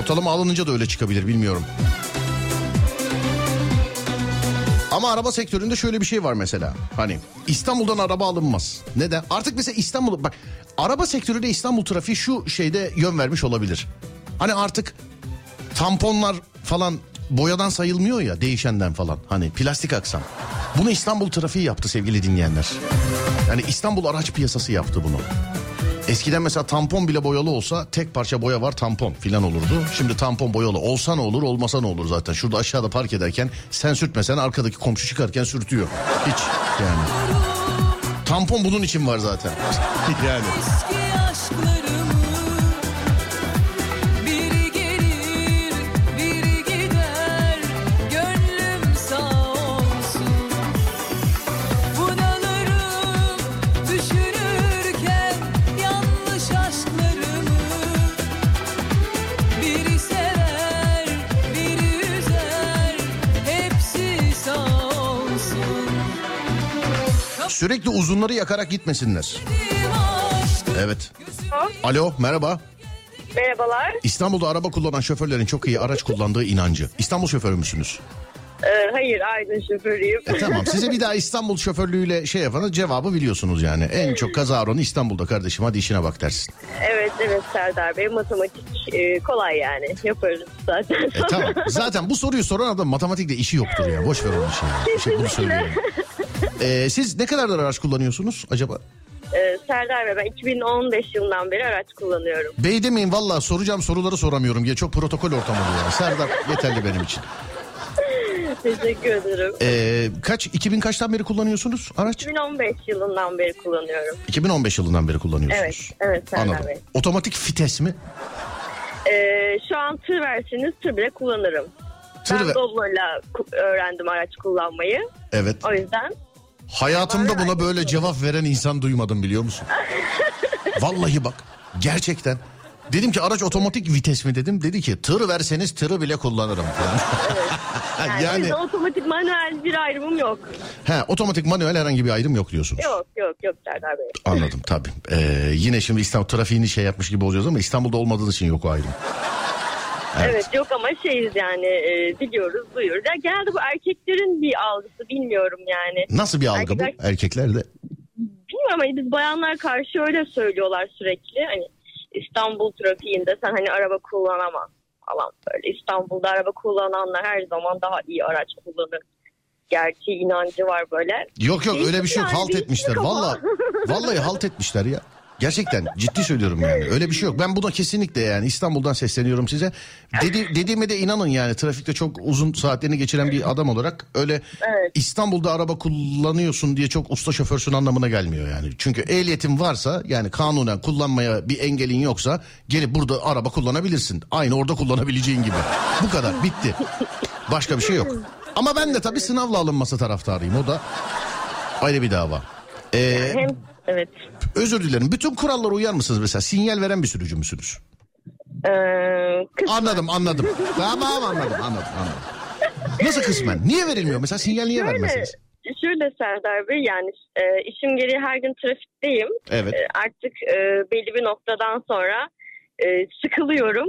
Ortalama alınınca da öyle çıkabilir bilmiyorum. Ama araba sektöründe şöyle bir şey var mesela. Hani İstanbul'dan araba alınmaz. Neden? Artık mesela İstanbul bak araba sektörüne İstanbul trafiği şu şeyde yön vermiş olabilir. Hani artık tamponlar falan boyadan sayılmıyor ya değişenden falan. Hani plastik aksam. Bunu İstanbul trafiği yaptı sevgili dinleyenler. Yani İstanbul araç piyasası yaptı bunu. Eskiden mesela tampon bile boyalı olsa tek parça boya var tampon filan olurdu. Şimdi tampon boyalı olsa ne olur olmasa ne olur zaten. Şurada aşağıda park ederken sen sürtmesen arkadaki komşu çıkarken sürtüyor. Hiç yani. Tampon bunun için var zaten. yani. Sürekli uzunları yakarak gitmesinler. Evet. Alo merhaba.
Merhabalar.
İstanbul'da araba kullanan şoförlerin çok iyi araç kullandığı inancı. İstanbul şoförü müsünüz?
Ee, hayır Aydın şoförüyüm.
E, tamam size bir daha İstanbul şoförlüğüyle şey yapanız cevabı biliyorsunuz yani. En çok kaza oranı İstanbul'da kardeşim hadi işine bak dersin.
evet evet Serdar Bey matematik e, kolay yani yaparız zaten.
E tamam zaten bu soruyu soran adam matematikle işi yoktur ya. Boş ver onun işini. şey bunu söylüyorum. E, siz ne kadardır araç kullanıyorsunuz acaba?
Ee, Serdar Bey ben 2015 yılından beri araç kullanıyorum.
Bey demeyin valla soracağım soruları soramıyorum diye çok protokol ortamı oluyor. yani. Serdar yeterli benim için.
Teşekkür ederim.
E, kaç 2000 kaçtan beri kullanıyorsunuz araç?
2015 yılından beri kullanıyorum.
2015 yılından beri kullanıyorsunuz.
Evet, evet Serdar
Anladım.
Bey.
Otomatik fites mi?
Ee, şu an tır verseniz tır bile kullanırım.
Tır
ben
ve-
Doblo'yla öğrendim araç kullanmayı.
Evet.
O yüzden
Hayatımda buna böyle cevap veren insan duymadım biliyor musun? Vallahi bak gerçekten. Dedim ki araç otomatik vites mi dedim. Dedi ki tır verseniz tırı bile kullanırım
yani,
yani
yüzden otomatik manuel bir ayrımım yok.
he, otomatik manuel herhangi bir ayrım yok diyorsunuz.
Yok yok yok Serdar Bey.
Anladım tabii. Ee, yine şimdi İstanbul trafiğini şey yapmış gibi oluyoruz ama İstanbul'da olmadığı için yok o ayrım.
Evet. yok ama şeyiz yani e, biliyoruz duyuyoruz. Ya genelde bu erkeklerin bir algısı bilmiyorum yani.
Nasıl bir algı bu
Erkekler-
erkeklerde?
Bilmiyorum ama biz bayanlar karşı öyle söylüyorlar sürekli. Hani İstanbul trafiğinde sen hani araba kullanamaz falan böyle. İstanbul'da araba kullananlar her zaman daha iyi araç kullanır. Gerçi inancı var böyle.
Yok yok öyle bir şey yok
Yani
halt etmişler.
ama.
Vallahi vallahi halt etmişler ya. Gerçekten ciddi söylüyorum yani. Öyle bir şey yok. Ben buna kesinlikle yani İstanbul'dan sesleniyorum size. Dedi, dediğime de inanın yani trafikte çok uzun saatlerini geçiren bir adam olarak öyle
Evet.
İstanbul'da araba kullanıyorsun diye çok usta şoförsün anlamına gelmiyor yani. Çünkü ehliyetin varsa yani kanunen kullanmaya bir engelin yoksa gelip burada araba kullanabilirsin. Aynı orada kullanabileceğin gibi. Bu kadar bitti. Başka bir şey yok. Ama ben de tabii sınavla alınması taraftarıyım. O da ayrı bir dava. Ee,
Hem evet.
özür dilerim. Bütün kurallara uyar mısınız mesela? Sinyal veren bir sürücü müsünüz?
Ee,
Anladım anladım. tamam anladım anladım anladım. Nasıl kısmen? Niye verilmiyor? Mesela sinyal niye
Şöyle,
vermezsiniz?
şöyle Serdar Bey yani e, işim gereği her gün trafikteyim.
Evet.
E, artık e, belli bir noktadan sonra e, sıkılıyorum.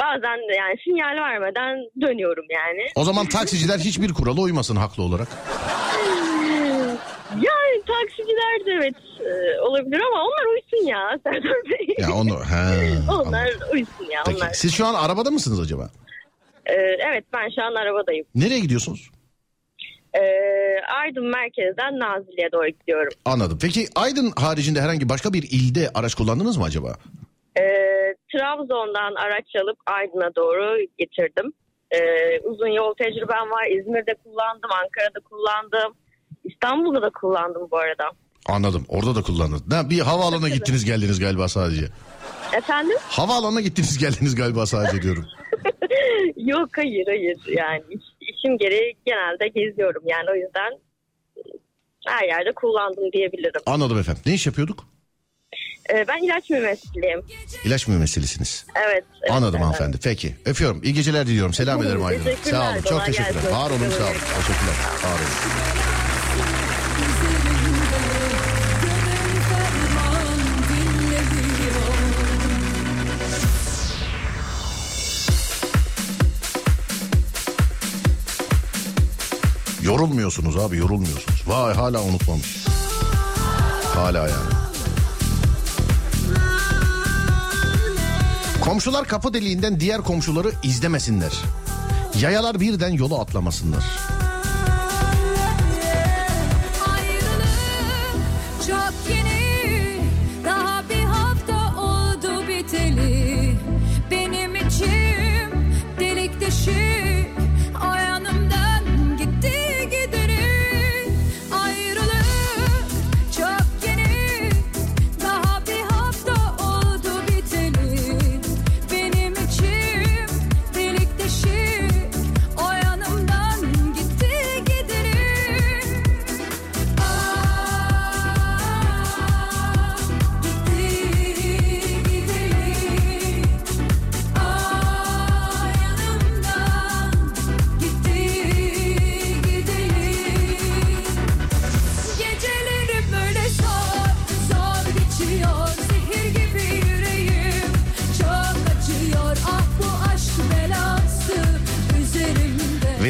Bazen de yani sinyal vermeden dönüyorum yani.
O zaman taksiciler hiçbir kurala uymasın haklı olarak.
Yani taksiciler de evet e, olabilir ama onlar uysun ya Serdar Bey.
Ya onu he,
onlar
anladım.
uysun ya
Peki.
onlar.
Siz şu an arabada mısınız acaba?
E, evet ben şu an arabadayım.
Nereye gidiyorsunuz?
E, Aydın merkezden Nazilli'ye doğru gidiyorum.
Anladım. Peki Aydın haricinde herhangi başka bir ilde araç kullandınız mı acaba?
E, Trabzon'dan araç alıp Aydın'a doğru getirdim. E, uzun yol tecrübem var. İzmir'de kullandım, Ankara'da kullandım. İstanbul'da da kullandım bu arada.
Anladım. Orada da kullandınız. Ne, bir havaalanına gittiniz geldiniz galiba sadece.
Efendim?
Havaalanına gittiniz geldiniz galiba sadece diyorum.
Yok hayır hayır yani iş- işim gereği genelde geziyorum yani o yüzden her yerde kullandım diyebilirim.
Anladım efendim. Ne iş yapıyorduk?
Ee, ben ilaç mümessiliyim.
İlaç mümessilisiniz.
Evet. evet,
Anladım
evet.
hanımefendi. Peki. Öpüyorum. İyi geceler diliyorum. Selam ederim Aydın. Sağ olun. Çok teşekkürler. Var olun sağ olun. Teşekkürler. Var olun. Yorulmuyorsunuz abi yorulmuyorsunuz. Vay hala unutmamış. Hala yani. Komşular kapı deliğinden diğer komşuları izlemesinler. Yayalar birden yolu atlamasınlar.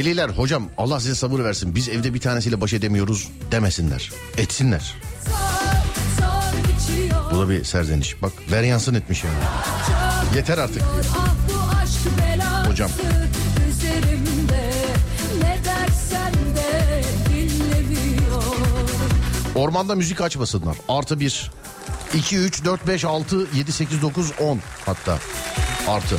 Veliler hocam Allah size sabır versin. Biz evde bir tanesiyle baş edemiyoruz demesinler. Etsinler. Bu da bir serzeniş. Bak ver yansın etmiş yani. Yeter artık.
Belası
Hocam. Ormanda müzik açmasınlar. Artı bir. 2, 3, 4, 5, 6, 7, 8, 9, 10 hatta. Artı.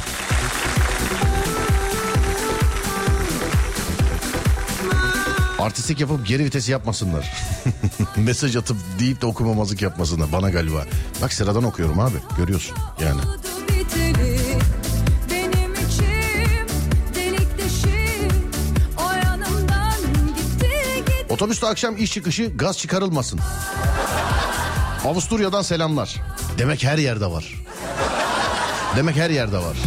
Artistik yapıp geri vites yapmasınlar. Mesaj atıp deyip de okumamazlık yapmasınlar bana galiba. Bak sıradan okuyorum abi görüyorsun yani. Otobüste akşam iş çıkışı gaz çıkarılmasın. Avusturya'dan selamlar. Demek her yerde var. Demek her yerde var.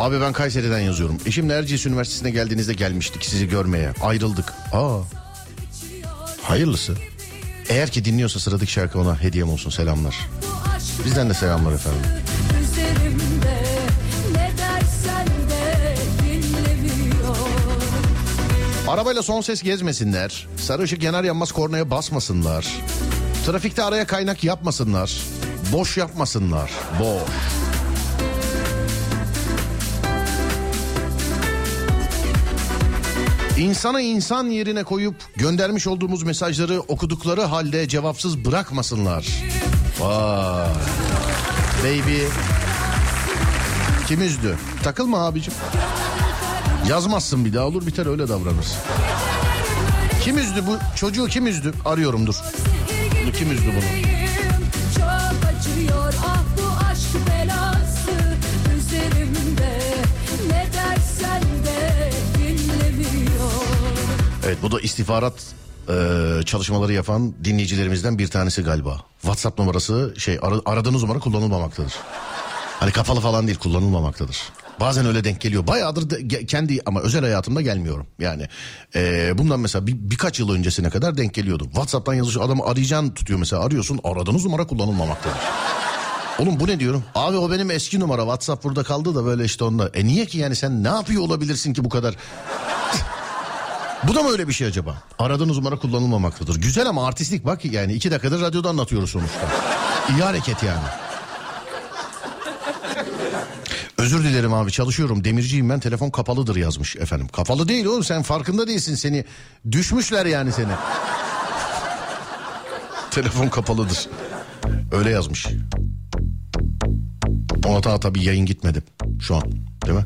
Abi ben Kayseri'den yazıyorum. Eşimle Erciyes Üniversitesi'ne geldiğinizde gelmiştik sizi görmeye. Ayrıldık. Aa. Hayırlısı. Eğer ki dinliyorsa sıradaki şarkı ona hediyem olsun selamlar. Bizden de selamlar efendim. Arabayla son ses gezmesinler. Sarı ışık yanar yanmaz kornaya basmasınlar. Trafikte araya kaynak yapmasınlar. Boş yapmasınlar. Boş. İnsanı insan yerine koyup göndermiş olduğumuz mesajları okudukları halde cevapsız bırakmasınlar. Vay. Baby. Kim üzdü? Takılma abicim. Yazmazsın bir daha olur biter öyle davranırsın. Kim üzdü bu çocuğu kim üzdü? Arıyorum dur. Kim üzdü bunu? Evet bu da istihbarat e, çalışmaları yapan dinleyicilerimizden bir tanesi galiba. WhatsApp numarası şey ar- aradığınız numara kullanılmamaktadır. Hani kapalı falan değil kullanılmamaktadır. Bazen öyle denk geliyor. Bayağıdır da ge- kendi ama özel hayatımda gelmiyorum. Yani e, bundan mesela bir, birkaç yıl öncesine kadar denk geliyordu. WhatsApp'tan yazıyor adamı arayacağını tutuyor mesela arıyorsun aradığınız numara kullanılmamaktadır. Oğlum bu ne diyorum? Abi o benim eski numara WhatsApp burada kaldı da böyle işte onda. E niye ki yani sen ne yapıyor olabilirsin ki bu kadar? Bu da mı öyle bir şey acaba? Aradığınız numara kullanılmamaktadır. Güzel ama artistlik bak yani iki dakikadır radyoda anlatıyoruz sonuçta. İyi hareket yani. Özür dilerim abi çalışıyorum demirciyim ben telefon kapalıdır yazmış efendim. Kapalı değil oğlum sen farkında değilsin seni. Düşmüşler yani seni. telefon kapalıdır. Öyle yazmış. Ona daha tabii yayın gitmedi şu an değil mi?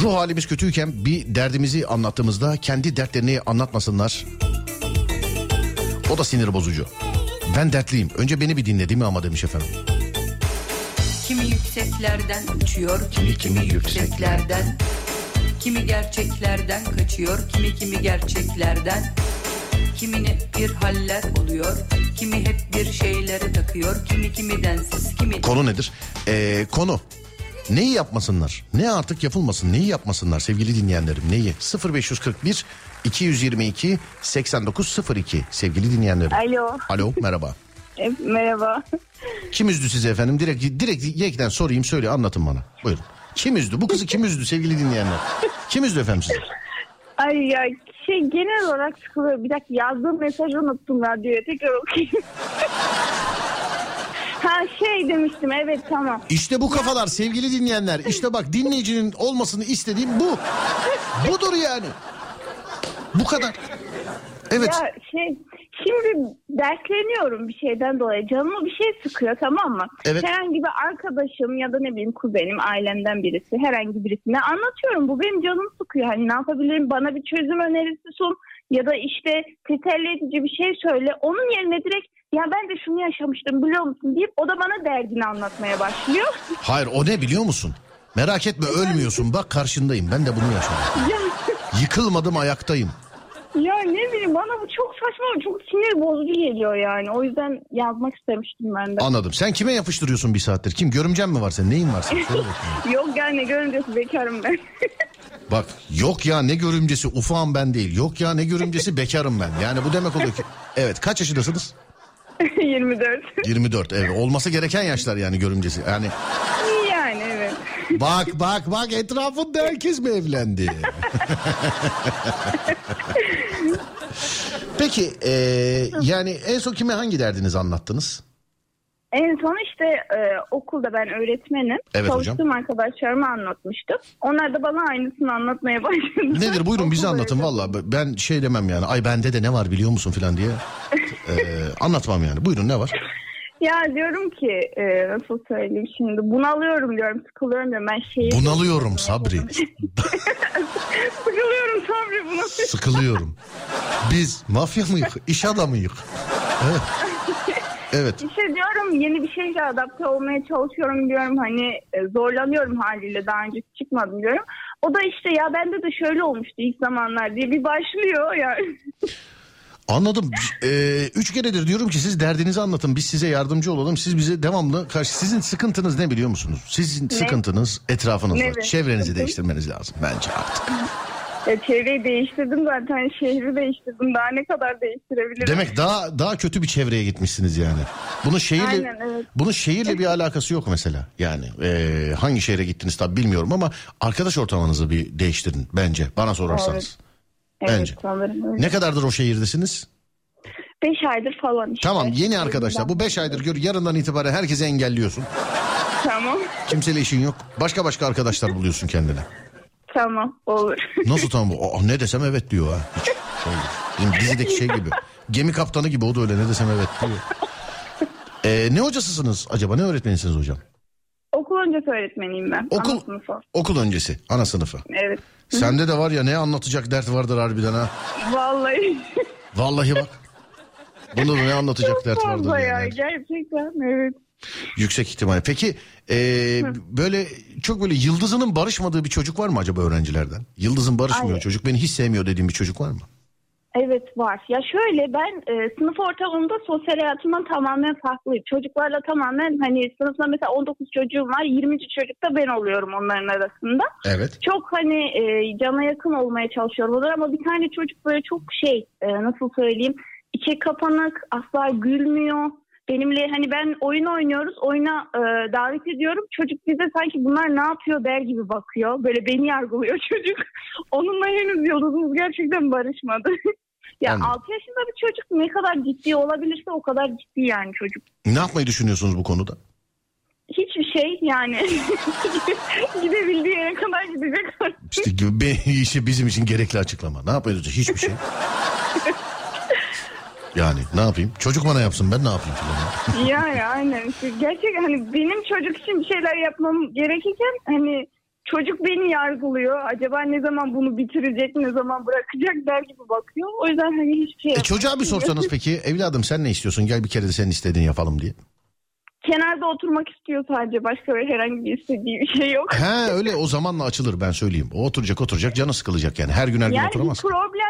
Ruh halimiz kötüyken bir derdimizi anlattığımızda kendi dertlerini anlatmasınlar. O da sinir bozucu. Ben dertliyim. Önce beni bir dinle değil mi ama demiş efendim.
Kimi yükseklerden uçuyor, kimi
kimi
kimi yükseklerden. Kimi gerçeklerden kaçıyor, kimi kimi gerçeklerden. Kimine bir haller oluyor Kimi hep bir şeylere takıyor Kimi kimi densiz kimi
Konu nedir? Ee, konu. Neyi yapmasınlar? Ne artık yapılmasın? Neyi yapmasınlar sevgili dinleyenlerim? Neyi? 0541 222 8902 sevgili dinleyenlerim.
Alo.
Alo merhaba.
E, merhaba.
Kim üzdü sizi efendim? Direkt direkt yekten sorayım söyle anlatın bana. Buyurun. Kim üzdü? Bu kızı kim üzdü sevgili dinleyenler? Kim üzdü efendim sizi?
Ay ya şey genel olarak sıkılıyor. Bir dakika yazdığım mesajı unuttum radyoya tekrar okuyayım. ha şey demiştim evet tamam.
İşte bu kafalar sevgili dinleyenler. İşte bak dinleyicinin olmasını istediğim bu. Budur yani. Bu kadar. Evet.
Ya şey şimdi dertleniyorum bir şeyden dolayı. Canımı bir şey sıkıyor tamam mı?
Evet.
Herhangi bir arkadaşım ya da ne bileyim kuzenim ailemden birisi herhangi birisine anlatıyorum. Bu benim canımı sıkıyor. Hani ne yapabilirim bana bir çözüm önerisi sun ya da işte teselli edici bir şey söyle. Onun yerine direkt ya ben de şunu yaşamıştım biliyor musun deyip o da bana derdini anlatmaya başlıyor.
Hayır o ne biliyor musun? Merak etme ölmüyorsun bak karşındayım ben de bunu yaşadım.
ya,
Yıkılmadım ayaktayım.
ya ne bileyim bana bu çok saçma çok sinir bozucu geliyor yani. O yüzden yazmak istemiştim ben de.
Anladım. Sen kime yapıştırıyorsun bir saattir? Kim görümcen mi var senin? Neyin var senin? Söyle bakayım.
Yok yani görüncesi bekarım ben.
Bak yok ya ne görümcesi ufağım ben değil. Yok ya ne görümcesi bekarım ben. Yani bu demek oluyor ki. Evet kaç yaşındasınız?
24.
24 evet. Olması gereken yaşlar yani görümcesi. Yani
Yani evet.
bak bak bak etrafında herkes mi evlendi? Peki e, yani en son kime hangi derdinizi anlattınız?
En son işte e, okulda ben öğretmenim.
Evet hocam.
Çalıştığım arkadaşlarıma anlatmıştım. Onlar da bana aynısını anlatmaya başladı.
Nedir buyurun bize anlatın valla. Ben şey demem yani ay bende de ne var biliyor musun falan diye. E, anlatmam yani. Buyurun ne var?
Ya diyorum ki e, nasıl söyleyeyim şimdi bunalıyorum diyorum sıkılıyorum diyorum ben şeyi...
Bunalıyorum Sabri.
Sıkılıyorum Sabri buna.
Sıkılıyorum. Biz mafya mıyık? İş adamıyık. Evet. Evet.
İşte diyorum yeni bir şeyle adapte olmaya çalışıyorum diyorum hani e, zorlanıyorum haliyle daha önce çıkmadım diyorum. O da işte ya bende de şöyle olmuştu ilk zamanlar diye bir başlıyor yani.
Anladım. Ee, üç keredir diyorum ki siz derdinizi anlatın. Biz size yardımcı olalım. Siz bize devamlı karşı... Sizin sıkıntınız ne biliyor musunuz? Sizin sıkıntınız etrafınızda.
Ne?
Çevrenizi değiştirmeniz lazım bence artık.
Ya çevreyi değiştirdim zaten şehri değiştirdim daha ne kadar değiştirebilirim.
Demek daha daha kötü bir çevreye gitmişsiniz yani. Bunun şehirle
Aynen, evet.
bunun şehirle bir alakası yok mesela. Yani ee, hangi şehre gittiniz tabii bilmiyorum ama arkadaş ortamınızı bir değiştirin bence bana sorarsanız.
Evet,
Bence.
sanırım öyle.
Ne kadardır o şehirdesiniz?
Beş aydır falan işte.
Tamam yeni arkadaşlar. Bu beş aydır gör yarından itibaren herkese engelliyorsun.
Tamam.
Kimseyle işin yok. Başka başka arkadaşlar buluyorsun kendine.
Tamam olur.
Nasıl tamam? Aa, ne desem evet diyor ha. Hiç şey. Bizim dizideki şey gibi. Gemi kaptanı gibi o da öyle ne desem evet diyor. Ee, ne hocasısınız acaba? Ne öğretmenisiniz hocam?
Okul öncesi öğretmeniyim ben.
Okul,
Ana sınıfı.
okul öncesi ana sınıfı.
Evet.
Sende de var ya ne anlatacak dert vardır harbiden ha.
Vallahi.
Vallahi bak. Da ne anlatacak
Çok
dert vardır
fazla ya
yani.
gerçekten evet.
Yüksek ihtimal. Peki e, böyle çok böyle yıldızının barışmadığı bir çocuk var mı acaba öğrencilerden? Yıldızın barışmıyor
Ay.
çocuk beni hiç sevmiyor dediğim bir çocuk var mı?
Evet var. Ya şöyle ben e, sınıf ortamında sosyal hayatımdan tamamen farklıyım. Çocuklarla tamamen hani sınıfta mesela 19 çocuğum var. 20. çocuk da ben oluyorum onların arasında.
Evet.
Çok hani e, cana yakın olmaya çalışıyorum onlar ama bir tane çocuk böyle çok şey e, nasıl söyleyeyim içe kapanık asla gülmüyor. Benimle hani ben oyun oynuyoruz oyuna e, davet ediyorum çocuk bize sanki bunlar ne yapıyor der gibi bakıyor. Böyle beni yargılıyor çocuk. Onunla henüz yolumuz gerçekten barışmadı. ya
Anladım.
6 yaşında bir çocuk ne kadar ciddi olabilirse o kadar ciddi yani çocuk.
Ne yapmayı düşünüyorsunuz bu konuda?
Hiçbir şey yani gidebildiği yere kadar gidecek.
İşte be, bizim için gerekli açıklama. Ne yapıyoruz? Hiçbir şey. Yani ne yapayım? Çocuk bana yapsın ben ne yapayım filan.
yani aynen. İşte Gerçek hani benim çocuk için bir şeyler yapmam gerekirken hani çocuk beni yargılıyor. Acaba ne zaman bunu bitirecek, ne zaman bırakacak der gibi bakıyor. O yüzden hani hiçbir şey
E çocuğa bir sorsanız peki evladım sen ne istiyorsun? Gel bir kere de senin istediğini yapalım diye.
Kenarda oturmak istiyor sadece. Başka bir herhangi bir istediği bir şey yok.
He öyle o zamanla açılır ben söyleyeyim. O oturacak oturacak canı sıkılacak yani. Her gün her gün
Yani bir
oturamaz.
problem yok.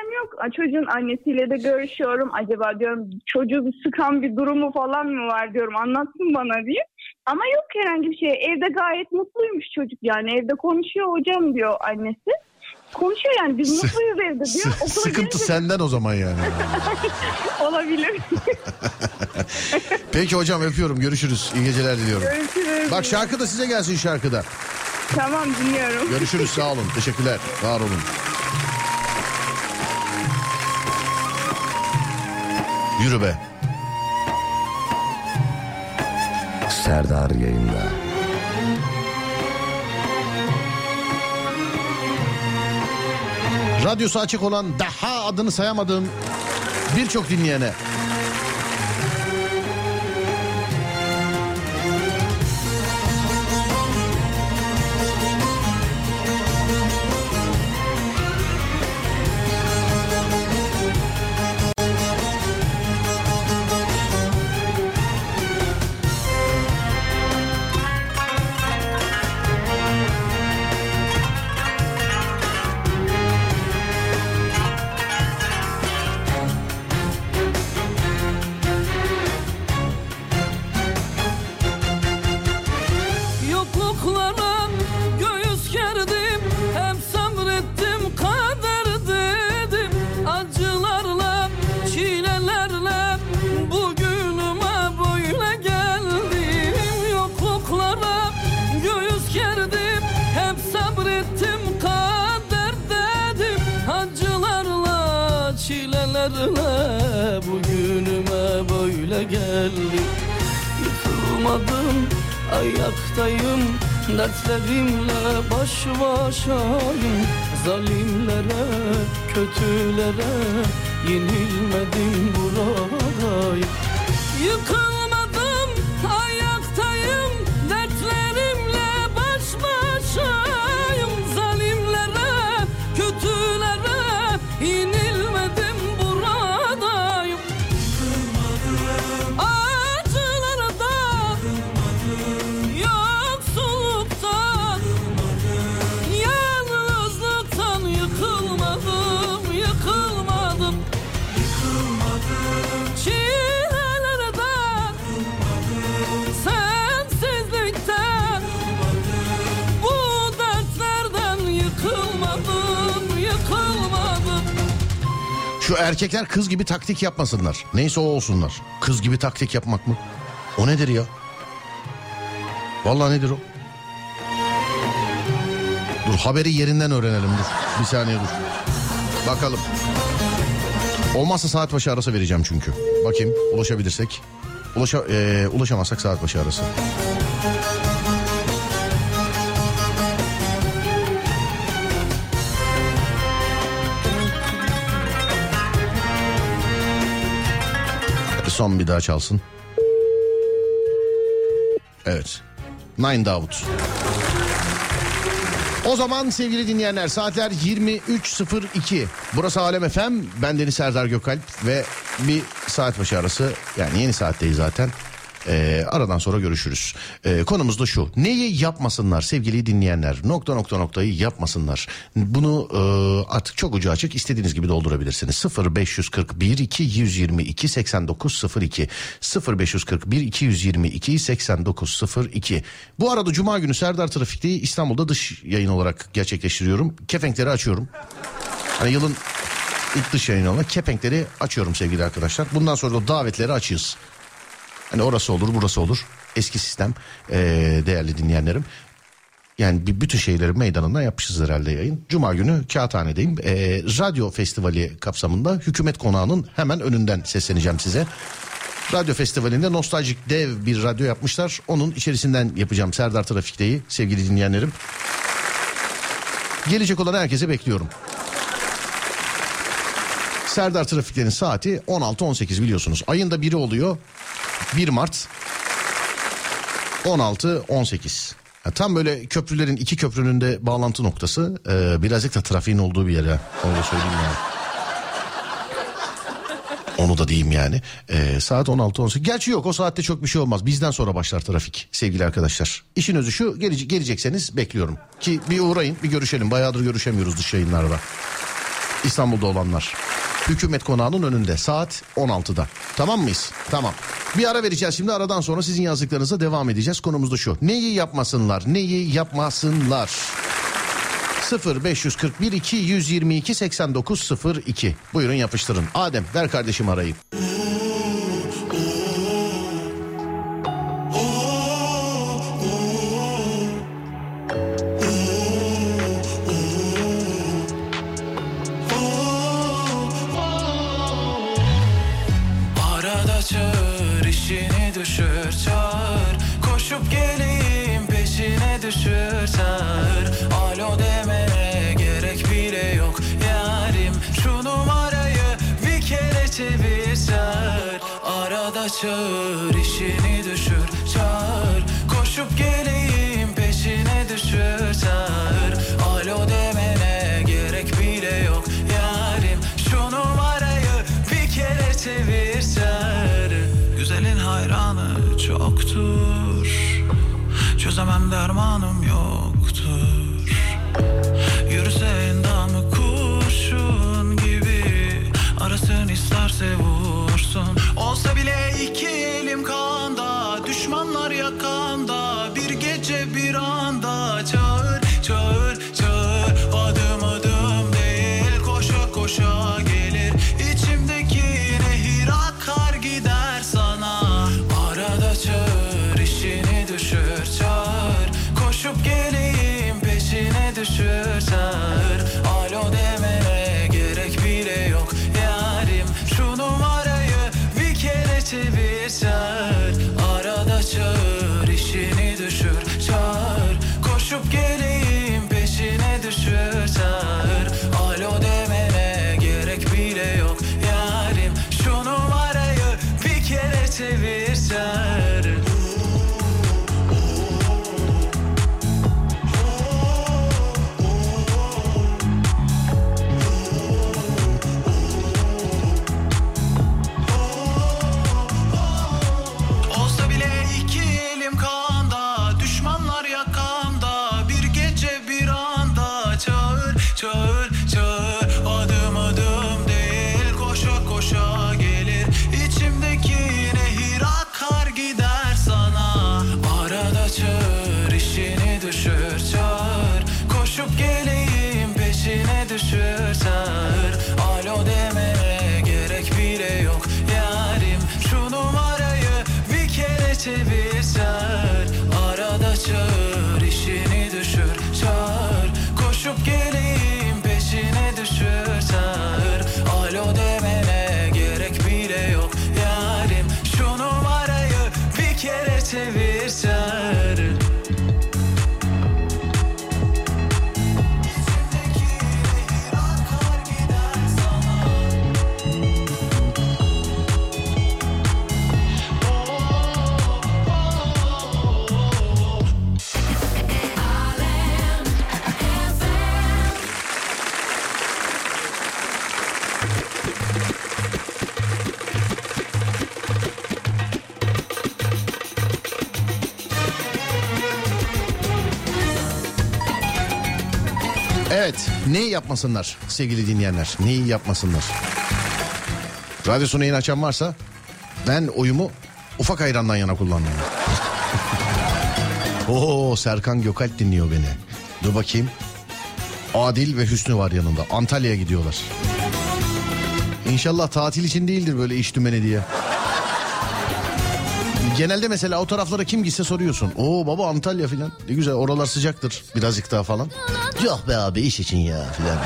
Çocuğun annesiyle de görüşüyorum. Acaba diyorum çocuğu bir sıkan bir durumu falan mı var diyorum. Anlatsın bana diye. Ama yok herhangi bir şey. Evde gayet mutluymuş çocuk yani. Evde konuşuyor hocam diyor annesi. Konuşuyor yani biz mutluyuz evde diyor. Okula
Sıkıntı
gelince-
senden o zaman yani.
Olabilir.
Peki hocam öpüyorum. Görüşürüz. İyi geceler diliyorum.
Görüşürüz.
Bak şarkı da size gelsin şarkıda.
Tamam dinliyorum.
Görüşürüz sağ olun. Teşekkürler. Var olun. Yürü be.
Serdar yayında.
Radyosu açık olan daha adını sayamadığım birçok dinleyene.
Geldim Yıkılmadım ayaktayım. Dertlerimle baş başayım. Zalimlere, kötülere Yenilmedim buradayım. Yıkılmadım
Şu erkekler kız gibi taktik yapmasınlar. Neyse o olsunlar. Kız gibi taktik yapmak mı? O nedir ya? Vallahi nedir o? Dur haberi yerinden öğrenelim dur. Bir saniye dur. Bakalım. Olmazsa saat başı arası vereceğim çünkü. Bakayım ulaşabilirsek. Ulaşa, eee, ulaşamazsak saat başı arası. Son bir daha çalsın. Evet. Nine Davut. O zaman sevgili dinleyenler saatler 23.02. Burası Alem FM. Ben Deniz Serdar Gökalp ve bir saat başı arası yani yeni saatteyiz zaten. Ee, aradan sonra görüşürüz. Ee, konumuz da şu. Neyi yapmasınlar sevgili dinleyenler? Nokta nokta noktayı yapmasınlar. Bunu e, artık çok ucu açık istediğiniz gibi doldurabilirsiniz. 0541 222 8902 0541 222 8902 Bu arada Cuma günü Serdar Trafik'teyi İstanbul'da dış yayın olarak gerçekleştiriyorum. Kepenkleri açıyorum. Hani yılın ilk dış yayını olan kepenkleri açıyorum sevgili arkadaşlar. Bundan sonra da davetleri açığız. Hani orası olur burası olur. Eski sistem ee, değerli dinleyenlerim. Yani bütün şeyleri meydanından yapmışız herhalde yayın. Cuma günü Kağıthane'deyim. Ee, radyo festivali kapsamında hükümet konağının hemen önünden sesleneceğim size. Radyo festivalinde nostaljik dev bir radyo yapmışlar. Onun içerisinden yapacağım Serdar Trafik'teyi sevgili dinleyenlerim. Gelecek olan herkese bekliyorum. Serdar Trafikler'in saati 16-18 biliyorsunuz. Ayında biri oluyor. 1 Mart 16-18. Ya tam böyle köprülerin iki köprünün de bağlantı noktası. Ee, birazcık da trafiğin olduğu bir yer ha. Onu da söyleyeyim yani. Onu da diyeyim yani. Ee, saat 16-18. Gerçi yok o saatte çok bir şey olmaz. Bizden sonra başlar trafik sevgili arkadaşlar. İşin özü şu gele- gelecekseniz bekliyorum. Ki bir uğrayın bir görüşelim. Bayağıdır görüşemiyoruz dış yayınlarda. İstanbul'da olanlar. Hükümet konağının önünde saat 16'da. Tamam mıyız? Tamam. Bir ara vereceğiz şimdi aradan sonra sizin yazdıklarınıza devam edeceğiz. Konumuz da şu. Neyi yapmasınlar? Neyi yapmasınlar? 0 541 222 8902. Buyurun yapıştırın. Adem ver kardeşim arayı.
Arada
neyi yapmasınlar sevgili dinleyenler neyi yapmasınlar. Radyosunu yeni açan varsa ben oyumu ufak ayrandan yana kullandım. Oo Serkan Gökalp dinliyor beni. Dur bakayım. Adil ve Hüsnü var yanında. Antalya'ya gidiyorlar. İnşallah tatil için değildir böyle iş dümeni diye. Genelde mesela o taraflara kim gitse soruyorsun. Oo baba Antalya filan. Ne güzel oralar sıcaktır birazcık daha falan. Yok be abi iş için ya filan.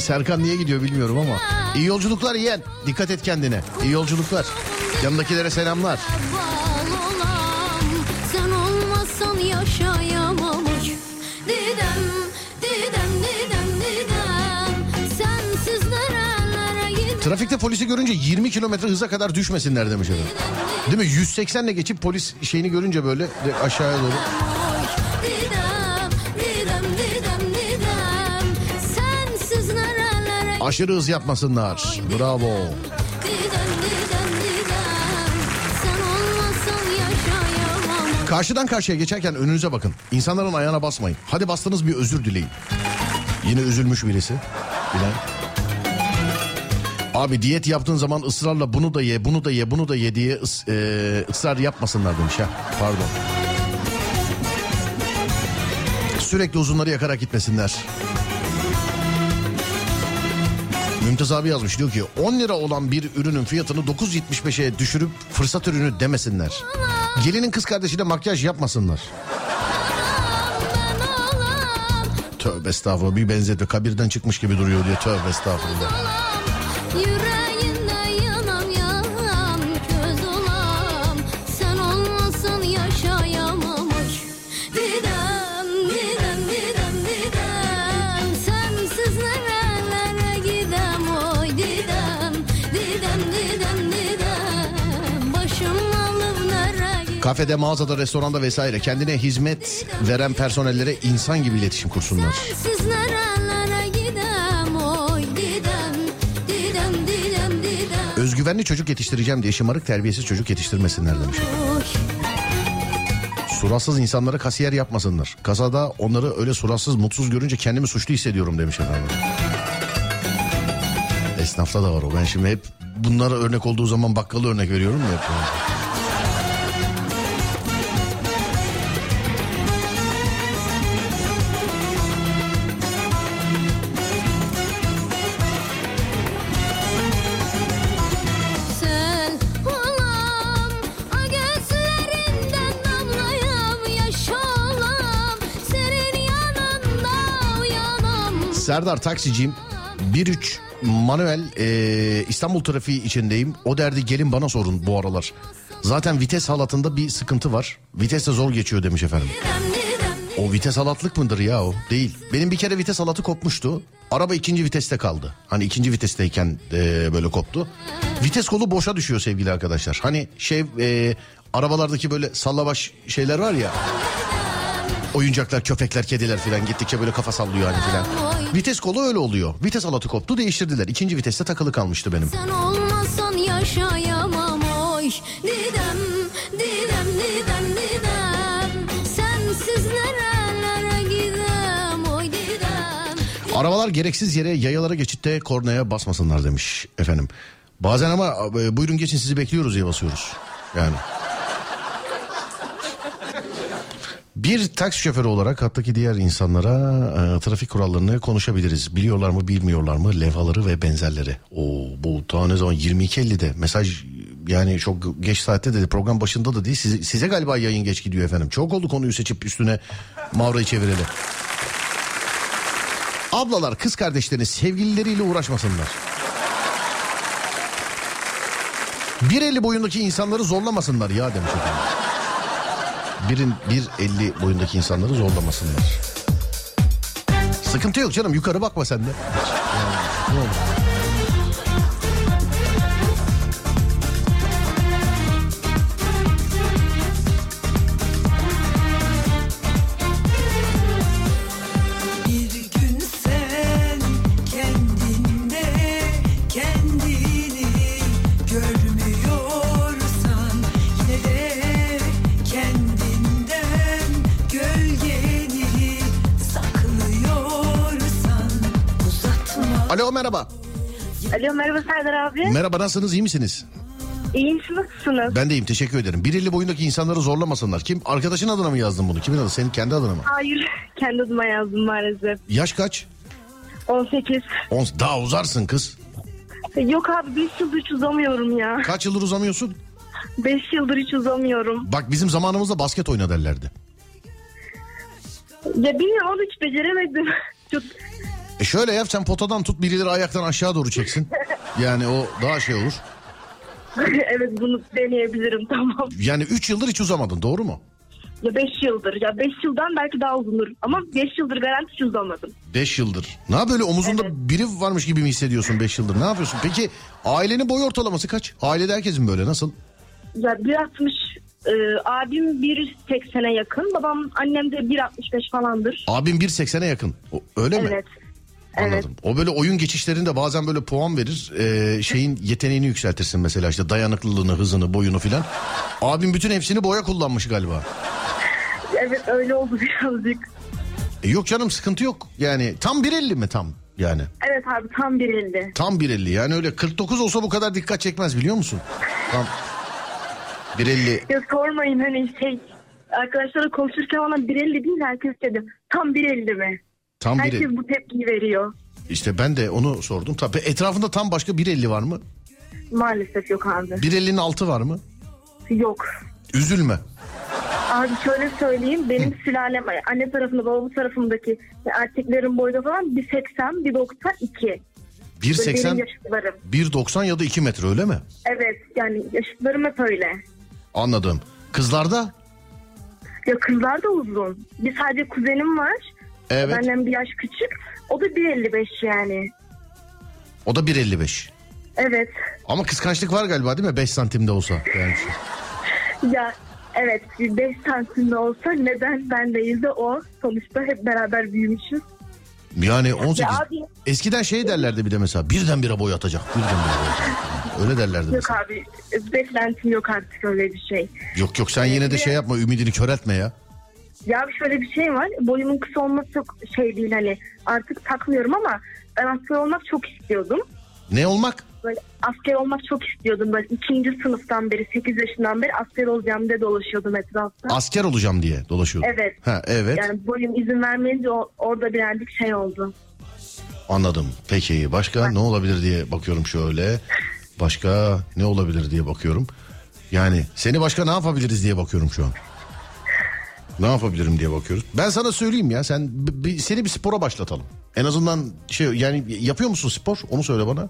Serkan niye gidiyor bilmiyorum ama. İyi yolculuklar yeğen. Dikkat et kendine. İyi yolculuklar. Yanındakilere selamlar. Trafikte polisi görünce 20 kilometre hıza kadar düşmesinler demiş adam. Değil mi? 180 ile geçip polis şeyini görünce böyle aşağıya doğru. Aşırı hız yapmasınlar. Bravo. Karşıdan karşıya geçerken önünüze bakın. İnsanların ayağına basmayın. Hadi bastınız bir özür dileyin. Yine üzülmüş birisi. Bilen. Abi diyet yaptığın zaman ısrarla bunu da ye, bunu da ye, bunu da ye diye ıs- e, ısrar yapmasınlar demiş ha. Pardon. Sürekli uzunları yakarak gitmesinler. Mümtaz abi yazmış diyor ki 10 lira olan bir ürünün fiyatını 9.75'e düşürüp fırsat ürünü demesinler. Gelinin kız kardeşine makyaj yapmasınlar. Tövbe estağfurullah bir benzetme kabirden çıkmış gibi duruyor diye tövbe estağfurullah. Kafede, mağazada, restoranda vesaire kendine hizmet veren personellere insan gibi iletişim kursunlar. Özgüvenli çocuk yetiştireceğim diye şımarık terbiyesiz çocuk yetiştirmesinler demiş. Suratsız insanları kasiyer yapmasınlar. Kasada onları öyle suratsız mutsuz görünce kendimi suçlu hissediyorum demiş efendim. Esnafta da var o. Ben şimdi hep bunlara örnek olduğu zaman bakkalı örnek veriyorum ya. Serdar taksiciyim. 1-3 manuel e, İstanbul trafiği içindeyim. O derdi gelin bana sorun bu aralar. Zaten vites halatında bir sıkıntı var. Vites de zor geçiyor demiş efendim. O vites halatlık mıdır ya o? Değil. Benim bir kere vites halatı kopmuştu. Araba ikinci viteste kaldı. Hani ikinci vitesteyken e, böyle koptu. Vites kolu boşa düşüyor sevgili arkadaşlar. Hani şey e, arabalardaki böyle sallabaş şeyler var ya. Oyuncaklar, köpekler, kediler falan gittikçe böyle kafa sallıyor hani filan. Vites kolu öyle oluyor. Vites halatı koptu değiştirdiler. İkinci viteste takılı kalmıştı benim.
Sen olmasan yaşayamam oy Didem didem didem didem Sensiz nerelere gidem oy didem
Arabalar gereksiz yere yayalara geçitte kornaya basmasınlar demiş efendim. Bazen ama e, buyurun geçin sizi bekliyoruz diye basıyoruz. Yani. Bir taksi şoförü olarak hattaki diğer insanlara e, trafik kurallarını konuşabiliriz. Biliyorlar mı bilmiyorlar mı levhaları ve benzerleri. Oo, bu ta ne zaman 22.50'de mesaj yani çok geç saatte dedi program başında da değil size, size galiba yayın geç gidiyor efendim. Çok oldu konuyu seçip üstüne mavrayı çevireli. Ablalar kız kardeşlerini sevgilileriyle uğraşmasınlar. 1.50 boyundaki insanları zorlamasınlar ya demiş efendim. Birin 1.50 boyundaki insanları zorlamasınlar. Sıkıntı yok canım yukarı bakma sen de. Yani, ne olur. Alo merhaba
Serdar abi.
Merhaba nasılsınız iyi misiniz?
İyiyim siz nasılsınız?
Ben de iyiyim teşekkür ederim. 1.50 boyundaki insanları zorlamasınlar. Kim? Arkadaşın adına mı yazdın bunu? Kimin adı? Senin kendi adına mı?
Hayır kendi adıma yazdım maalesef.
Yaş kaç?
18.
10, daha uzarsın kız.
Yok abi 5 yıldır hiç uzamıyorum ya.
Kaç yıldır uzamıyorsun?
5 yıldır hiç uzamıyorum.
Bak bizim zamanımızda basket oyna derlerdi.
Ya bilmiyorum onu hiç beceremedim. Çok
E şöyle yap sen potadan tut birileri ayaktan aşağı doğru çeksin. Yani o daha şey olur.
evet bunu deneyebilirim tamam.
Yani 3 yıldır hiç uzamadın doğru mu?
Ya 5 yıldır. Ya 5 yıldan belki daha uzundur. Ama 5 yıldır garanti hiç uzamadım.
5 yıldır. Ne böyle omuzunda biri varmış gibi mi hissediyorsun 5 yıldır? Ne yapıyorsun? Peki ailenin boy ortalaması kaç? Ailede herkesin böyle nasıl?
Ya 1.60 e, abim 1.80'e yakın. Babam annem de 1.65 falandır.
Abim 1.80'e yakın. O- öyle mi?
Evet.
Anladım. O böyle oyun geçişlerinde bazen böyle puan verir. Ee, şeyin yeteneğini yükseltirsin mesela işte dayanıklılığını, hızını, boyunu filan. Abim bütün hepsini boya kullanmış galiba.
Evet öyle oldu birazcık.
E yok canım sıkıntı yok. Yani tam 1.50 mi tam? yani.
Evet abi tam 1.50.
Tam 1.50 yani öyle 49 olsa bu kadar dikkat çekmez biliyor musun? Tam 1.50
Ya sormayın hani şey arkadaşlarla konuşurken bana 1.50 değil herkes dedi. Tam 1.50 mi?
Tam
Herkes
1.50.
bu tepkiyi veriyor.
İşte ben de onu sordum. Tabii etrafında tam başka 1.50 var mı?
Maalesef yok abi.
1.50'nin altı var mı?
Yok.
Üzülme.
Abi şöyle söyleyeyim benim sülalem anne tarafında babamın tarafındaki erkeklerin boyda falan 1.80 1.92.
1.80
Benim yaşıtlarım.
1.90 ya da 2 metre öyle mi?
Evet yani yaşıtlarım hep öyle.
Anladım. Kızlarda?
Ya kızlar da uzun. Bir sadece kuzenim var.
Evet.
Benden bir yaş küçük. O da 1.55 yani.
O da 1.55.
Evet.
Ama kıskançlık var galiba değil mi? 5 santimde olsa. Yani.
Ya evet 5 santimde olsa neden ben değil de o. Sonuçta hep beraber büyümüşüz.
Yani 18.
Ya abi
Eskiden şey derlerdi bir de mesela birdenbire boy atacak. Birdenbire boy atacak. Öyle derlerdi
yok
mesela.
abi beklentim yok artık öyle bir şey.
Yok yok sen yine de şey yapma ümidini köreltme ya.
Ya şöyle bir şey var. Boyumun kısa olması çok şey değil hani artık takmıyorum ama ben asker olmak çok istiyordum.
Ne olmak?
Böyle asker olmak çok istiyordum. Böyle ikinci sınıftan beri 8 yaşından beri asker olacağım diye dolaşıyordum etrafta.
Asker olacağım diye dolaşıyordun.
Evet.
Ha evet
Yani boyum izin vermeyince o- orada birazcık şey oldu.
anladım. Peki başka ne olabilir diye bakıyorum şöyle. Başka ne olabilir diye bakıyorum. Yani seni başka ne yapabiliriz diye bakıyorum şu an. Ne yapabilirim diye bakıyoruz. Ben sana söyleyeyim ya sen seni bir spora başlatalım. En azından şey yani yapıyor musun spor? Onu söyle bana.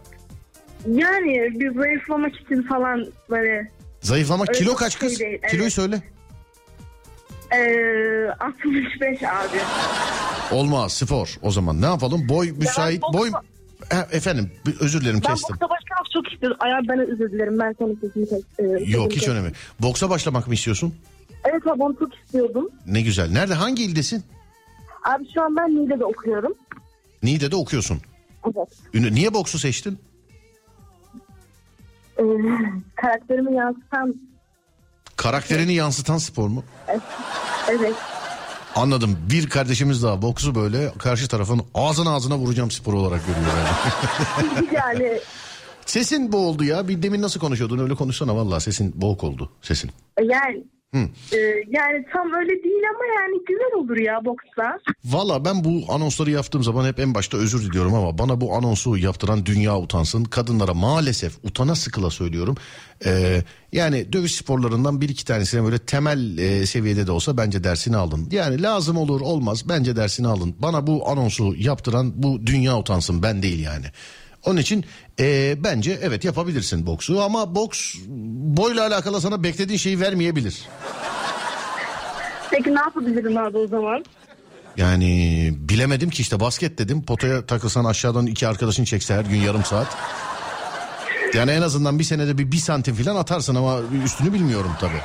Yani bir zayıflamak için falan böyle
Zayıflamak kilo kaç
şey
kız?
değil,
Kiloyu
evet.
söyle.
eee 65 abi.
Olmaz spor o zaman. Ne yapalım? Boy müsait.
boksa-
Boy Ha, efendim özür dilerim
Ben
kestim.
boksa başlamak çok istiyordum. Ay ben özür dilerim ben senin sesini kes. eee,
Yok hiç önemli. Boksa başlamak mı istiyorsun?
Evet abi onu çok istiyordum.
Ne güzel. Nerede hangi ildesin?
Abi şu an ben Niğde'de okuyorum.
Niğde'de okuyorsun.
Evet.
Niye boksu seçtin?
Eee, karakterimi yansıtan
Karakterini yansıtan spor mu?
evet.
Anladım. Bir kardeşimiz daha boksu böyle karşı tarafın ağzına ağzına vuracağım spor olarak görüyor yani.
yani
sesin boğuldu ya. Bir demin nasıl konuşuyordun öyle konuşsana vallahi sesin boğuk oldu sesin.
yani
Hı.
eee, yani tam öyle değil ama yani güzel olur ya boksa.
Valla ben bu anonsları yaptığım zaman hep en başta özür diliyorum ama bana bu anonsu yaptıran dünya utansın. Kadınlara maalesef utana sıkıla söylüyorum. Ee, yani dövüş sporlarından bir iki tanesine böyle temel e, seviyede de olsa bence dersini alın. Yani lazım olur olmaz bence dersini alın. Bana bu anonsu yaptıran bu dünya utansın ben değil yani. Onun için e, bence evet yapabilirsin boksu ama boks boyla alakalı sana beklediğin şeyi vermeyebilir.
Peki ne yapabilirim abi o zaman?
Yani bilemedim ki işte basket dedim. Potaya takılsan aşağıdan iki arkadaşın çekse her gün yarım saat. Yani en azından bir senede bir, bir santim falan atarsın ama üstünü bilmiyorum tabii.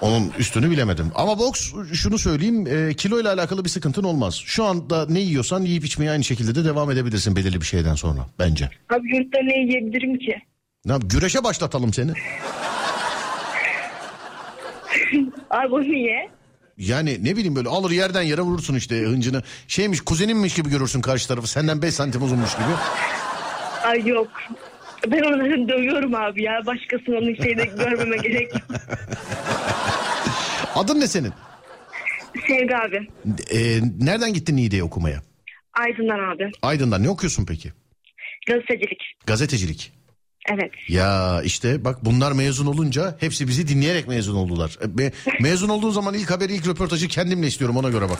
Onun üstünü bilemedim. Ama boks şunu söyleyeyim e, kilo ile alakalı bir sıkıntın olmaz. Şu anda ne yiyorsan yiyip içmeye aynı şekilde de devam edebilirsin belirli bir şeyden sonra bence.
Abi yurtta ne yiyebilirim ki?
Ne yap- güreşe başlatalım seni.
Abi o niye?
Yani ne bileyim böyle alır yerden yere vurursun işte hıncını. Şeymiş kuzeninmiş gibi görürsün karşı tarafı senden 5 santim uzunmuş gibi.
Ay yok. Ben onları dövüyorum abi ya. Başkasının onun şeyde görmeme gerek yok.
Adın ne senin?
Sevgi abi.
Ee, nereden gittin Niğde'ye okumaya?
Aydın'dan abi.
Aydın'dan ne okuyorsun peki?
Gazetecilik.
Gazetecilik.
Evet.
Ya işte bak bunlar mezun olunca hepsi bizi dinleyerek mezun oldular. E, me- mezun olduğun zaman ilk haberi ilk röportajı kendimle istiyorum ona göre bak.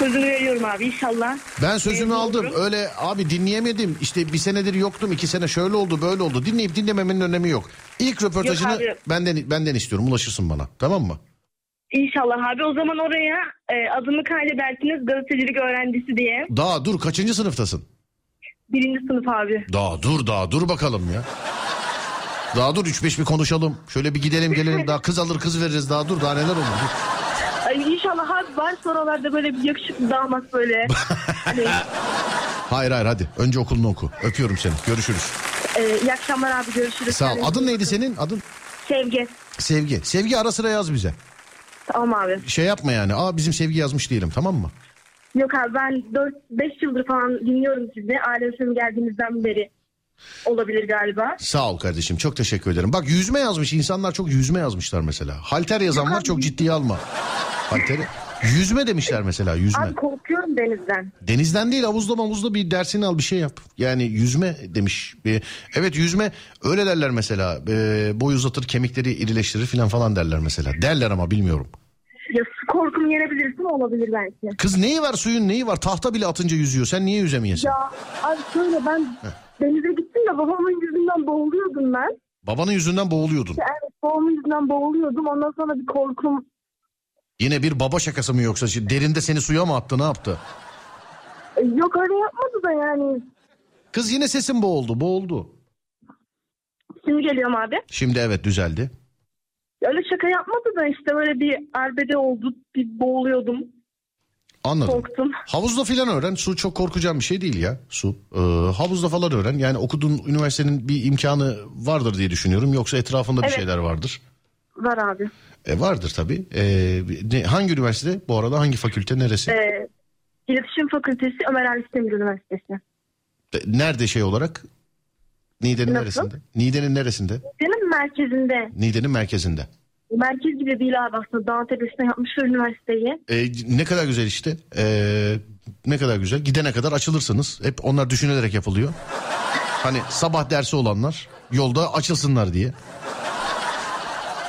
Sözünü veriyorum abi inşallah.
Ben sözümü aldım öyle abi dinleyemedim işte bir senedir yoktum iki sene şöyle oldu böyle oldu dinleyip dinlememenin önemi yok. İlk röportajını
Yok abi.
benden benden istiyorum ulaşırsın bana tamam mı?
İnşallah abi. O zaman oraya e, adımı kaydedersiniz gazetecilik öğrencisi diye.
Daha dur kaçıncı sınıftasın?
Birinci sınıf abi.
Daha dur daha dur bakalım ya. Daha dur 3-5 bir konuşalım. Şöyle bir gidelim gelelim daha kız alır kız veririz daha dur daha neler olur.
İnşallah abi var oralarda böyle bir yakışıklı damat böyle. hani,
Hayır hayır hadi önce okulunu oku. Öpüyorum seni görüşürüz.
e, iyi akşamlar abi görüşürüz.
Sağ ol. Adın neydi senin? Adın?
Sevgi.
Sevgi. Sevgi ara sıra yaz bize.
Tamam abi.
Şey yapma yani. Aa bizim Sevgi yazmış diyelim tamam mı?
Yok abi ben 4-5 yıldır falan dinliyorum sizi. Efem geldiğinizden beri olabilir galiba.
Sağ ol kardeşim çok teşekkür ederim. Bak yüzme yazmış insanlar çok yüzme yazmışlar mesela. Halter yazan var çok ciddiye alma. Halteri. Yüzme demişler mesela yüzme.
Abi korkuyorum denizden.
Denizden değil havuzda mavuzda bir dersini al bir şey yap. Yani yüzme demiş. Evet yüzme öyle derler mesela. Ee, boy uzatır kemikleri irileştirir falan falan derler mesela. Derler ama bilmiyorum.
Ya korkumu yenebilirsin olabilir belki.
Kız neyi var suyun neyi var? Tahta bile atınca yüzüyor. Sen niye yüzemeyesin?
Ya abi şöyle ben denize de babamın yüzünden boğuluyordum ben.
Babanın yüzünden boğuluyordun.
Evet babamın yüzünden boğuluyordum. Ondan sonra bir korkum
Yine bir baba şakası mı yoksa? Şimdi Derinde seni suya mı attı ne yaptı?
E, yok öyle yapmadı da yani.
Kız yine sesin boğuldu boğuldu.
Şimdi geliyorum abi.
Şimdi evet düzeldi.
Öyle şaka yapmadı da işte böyle bir arbede oldu. Bir boğuluyordum.
Anladım.
Korktum.
Havuzda filan öğren. Su çok korkacağım bir şey değil ya. Su. Ee, havuzda falan öğren. Yani okuduğun üniversitenin bir imkanı vardır diye düşünüyorum. Yoksa etrafında bir
Evet.
şeyler vardır.
Var abi.
E, vardır tabii. E, ne- hangi üniversite? Bu arada hangi fakülte neresi?
Ee, İletişim Fakültesi Ömer Ali Demir Üniversitesi.
E, Nerede şey olarak? Niğde'nin
Nasıl?
neresinde? Niğde'nin neresinde?
Benim merkezinde.
Niğde'nin merkezinde.
Merkez gibi değil abi aslında. Dağ tepesine yapmışlar üniversiteyi.
E, ne kadar güzel işte. E, ne kadar güzel. Gidene kadar açılırsınız. Hep onlar düşünülerek yapılıyor. Hani sabah dersi olanlar yolda açılsınlar diye.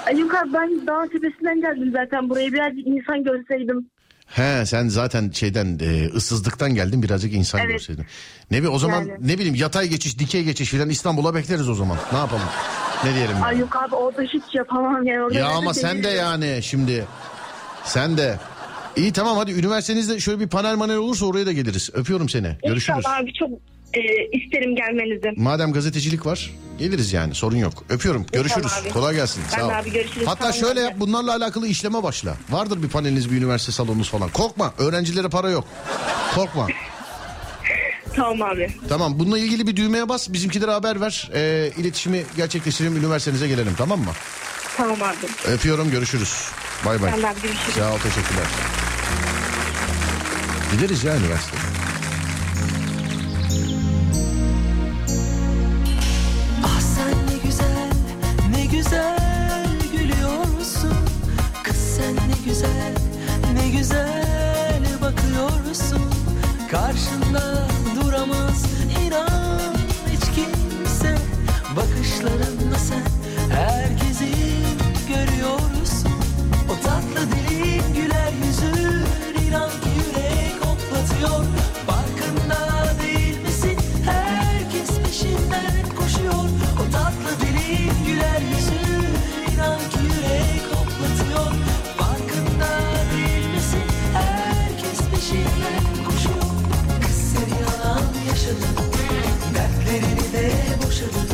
Ay yok abi ben dağ tepesinden geldim zaten. Buraya birazcık insan görseydim.
He sen zaten şeyden e, ıssızlıktan geldin birazcık insan
Evet.
görseydin. Ne bi o zaman
Yani.
ne bileyim yatay geçiş dikey geçiş filan İstanbul'a bekleriz o zaman. Ne yapalım? Ne diyelim ya?
Ay yok abi orada hiç yapamam yani. Orada
Ya ama sen de yani şimdi sen de. İyi tamam hadi üniversitenizde şöyle bir panel manel olursa oraya da geliriz. Öpüyorum seni. Görüşürüz.
İnşallah abi çok e, isterim gelmenizi.
Madem gazetecilik var geliriz yani sorun yok. Öpüyorum. Görüşürüz.
abi.
Kolay gelsin.
Ben
Sağ ol.
abi görüşürüz.
Hatta
Tamam
şöyle
abi.
yap bunlarla alakalı işleme başla. Vardır bir paneliniz bir üniversite salonunuz falan. Korkma öğrencilere para yok. Korkma.
Tamam abi.
Tamam bununla ilgili bir düğmeye bas bizimkilere haber ver. Ee, iletişimi gerçekleştirelim üniversitenize gelelim tamam mı?
Tamam abi.
Öpüyorum görüşürüz. Bay bay.
De abi görüşürüz.
Sağ ol teşekkürler. Gideriz ya üniversite.
Karşında boşadın.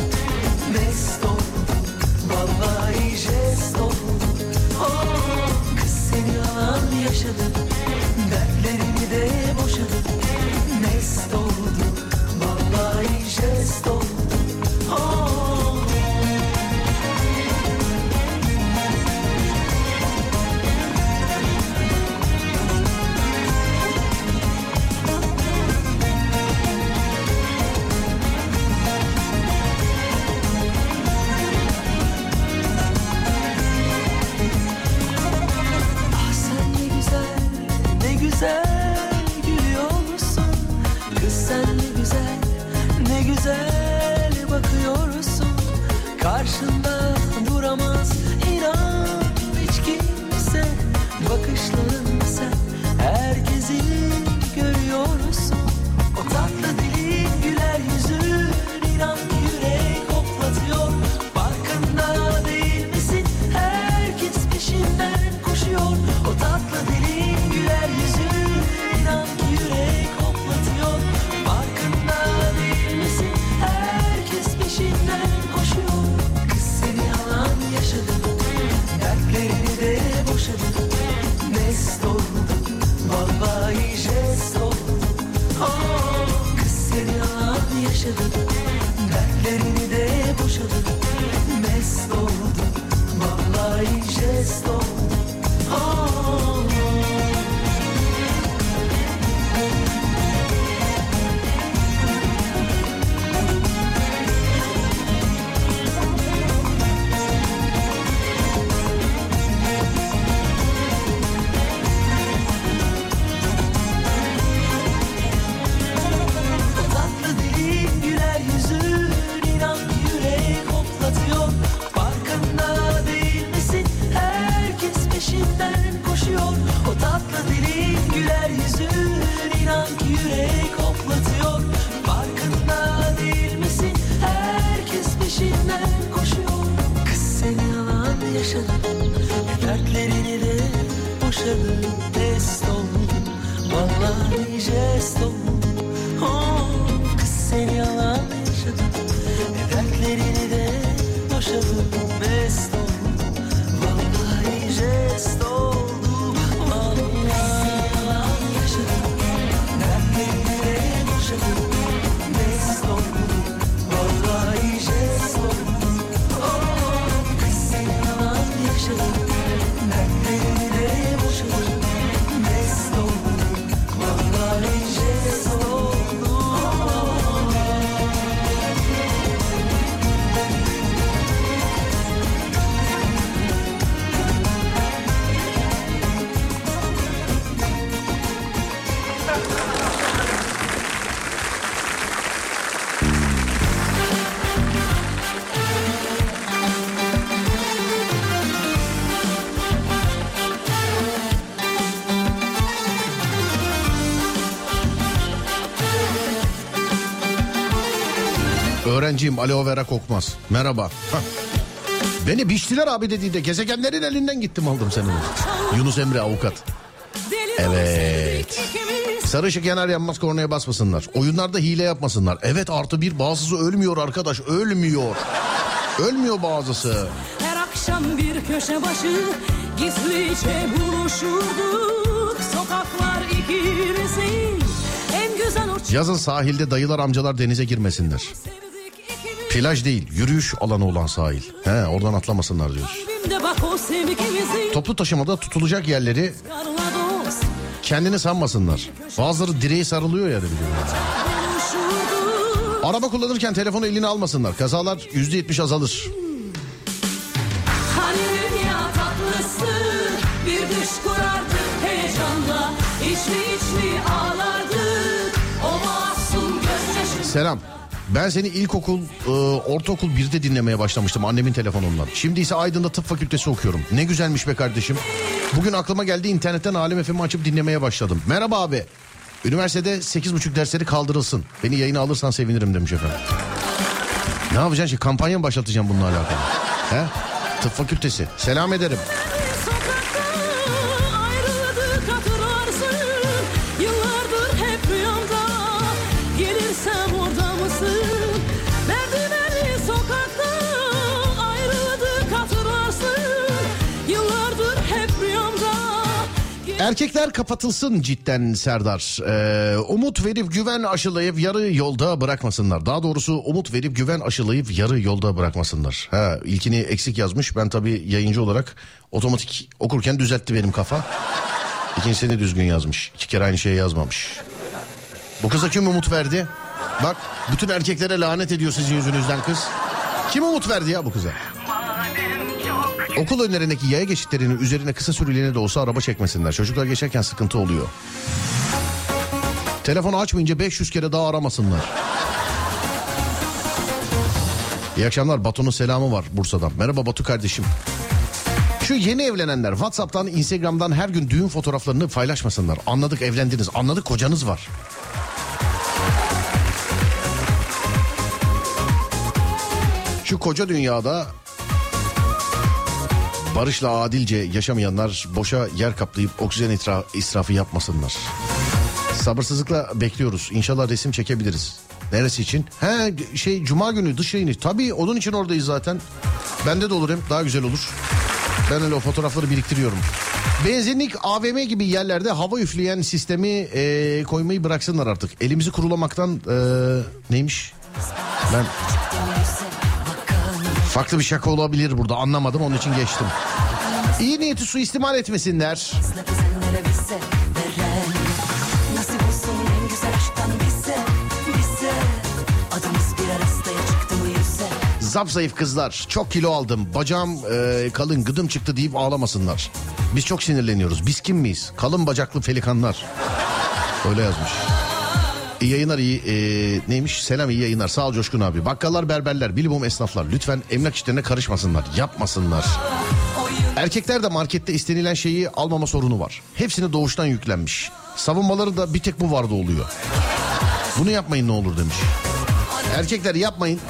Mest oldun. Vallahi jest oldun. Oh, kız seni yalan yaşadın. Dertlerini de
Öğrenciyim aloe vera kokmaz. Merhaba. Hah. Beni biçtiler abi dediğinde gezegenlerin elinden gittim aldım seni. Yunus Emre avukat. Evet. Sarı ışık yanar yanmaz kornaya basmasınlar. Oyunlarda hile yapmasınlar. Evet artı bir bazısı ölmüyor arkadaş ölmüyor. Ölmüyor bazısı.
Her akşam bir köşe başı gizlice buluşurduk. Sokaklar ikimizin en güzel o
Yazın sahilde dayılar amcalar denize girmesinler. Plaj değil yürüyüş alanı olan sahil. He oradan atlamasınlar diyoruz. Toplu taşımada tutulacak yerleri kendini sanmasınlar. Bazıları direğe sarılıyor ya. biliyorum.
buluşurduk.
Araba kullanırken telefonu eline almasınlar. Kazalar yüzde yetmiş azalır.
Hani dünya tatlısı bir düş kurardık heyecanla. İçli içli ağlardık o masum gözyaşı.
Selam. Ben seni ilkokul, e, ortaokul 1'de dinlemeye başlamıştım annemin telefonundan. Şimdi ise Aydın'da tıp fakültesi okuyorum. Ne güzelmiş be kardeşim. Bugün aklıma geldi internetten Alem FM'i açıp dinlemeye başladım. Merhaba abi. Üniversitede 8.30 dersleri kaldırılsın. Beni yayına alırsan sevinirim demiş efendim. Ne yapacaksın? Şimdi kampanya mı başlatacaksın bununla alakalı? He? Tıp fakültesi. Selam ederim. Erkekler kapatılsın cidden Serdar. Ee, umut verip güven aşılayıp yarı yolda bırakmasınlar. Daha doğrusu umut verip güven aşılayıp yarı yolda bırakmasınlar. Ha, ilkini eksik yazmış. Ben tabii yayıncı olarak otomatik okurken düzeltti benim kafa. İkincisini de düzgün yazmış. İki kere aynı şeyi yazmamış. Bu kıza kim umut verdi? Bak bütün erkeklere lanet ediyor sizin yüzünüzden kız. Kim umut verdi ya bu kıza? Okul önlerindeki yaya geçitlerinin üzerine kısa süreliğine de olsa araba çekmesinler. Çocuklar geçerken sıkıntı oluyor. Telefonu açmayınca 500 kere daha aramasınlar. İyi akşamlar Batu'nun selamı var Bursa'dan. Merhaba Batu kardeşim. Şu yeni evlenenler WhatsApp'tan, Instagram'dan her gün düğün fotoğraflarını paylaşmasınlar. Anladık evlendiniz, anladık kocanız var. Şu koca dünyada barışla adilce yaşamayanlar boşa yer kaplayıp oksijen itra- israfı yapmasınlar. Sabırsızlıkla bekliyoruz. İnşallah resim çekebiliriz. Neresi için? He şey cuma günü dış yayını. Tabii onun için oradayız zaten. Bende de olur daha güzel olur. Ben öyle o fotoğrafları biriktiriyorum. Benzinlik AVM gibi yerlerde hava üfleyen sistemi e, koymayı bıraksınlar artık. Elimizi kurulamaktan e, neymiş? Ben farklı bir şaka olabilir burada anlamadım onun için geçtim. İyi niyeti suistimal etmesinler. Zap zayıf kızlar çok kilo aldım bacağım e, kalın gıdım çıktı deyip ağlamasınlar. Biz çok sinirleniyoruz biz kim miyiz? Kalın bacaklı pelikanlar. Öyle yazmış. İyi yayınlar iyi e, neymiş selam iyi yayınlar sağ ol Coşkun abi. Bakkallar berberler bilbom esnaflar lütfen emlak işlerine karışmasınlar yapmasınlar. Erkekler de markette istenilen şeyi almama sorunu var. Hepsini doğuştan yüklenmiş. Savunmaları da bir tek bu vardı oluyor. Bunu yapmayın ne olur demiş. Erkekler yapmayın.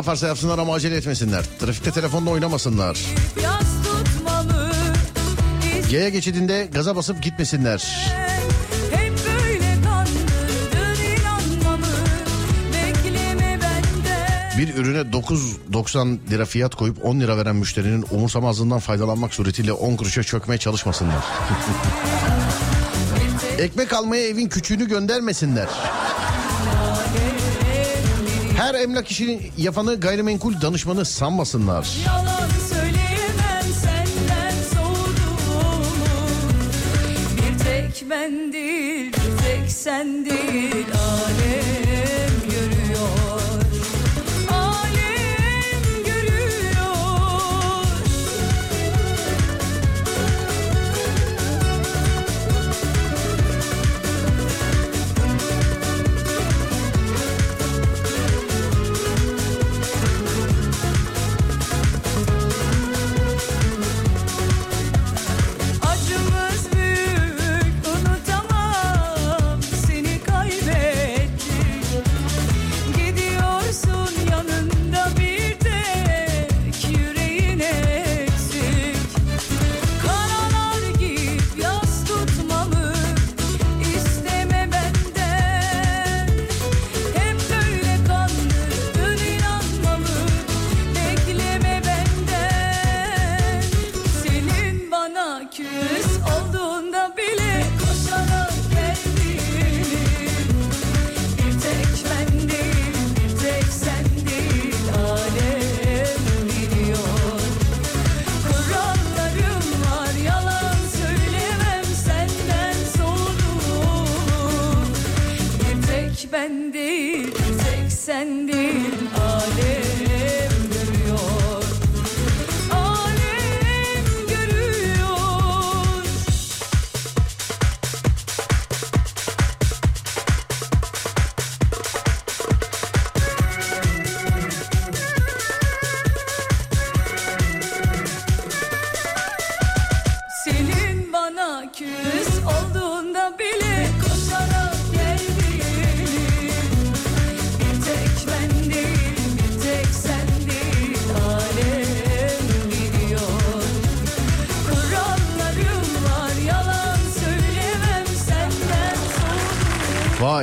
yaparsa yapsınlar ama acele etmesinler. Trafikte telefonla oynamasınlar. Yaya geçidinde gaza basıp gitmesinler. Bir ürüne 9.90 lira fiyat koyup 10 lira veren müşterinin umursamazlığından faydalanmak suretiyle 10 kuruşa çökmeye çalışmasınlar. Ekmek almaya evin küçüğünü göndermesinler her emlak işini yapanı gayrimenkul danışmanı sanmasınlar.
Bir tek ben değil, bir tek sen değil alem. Sen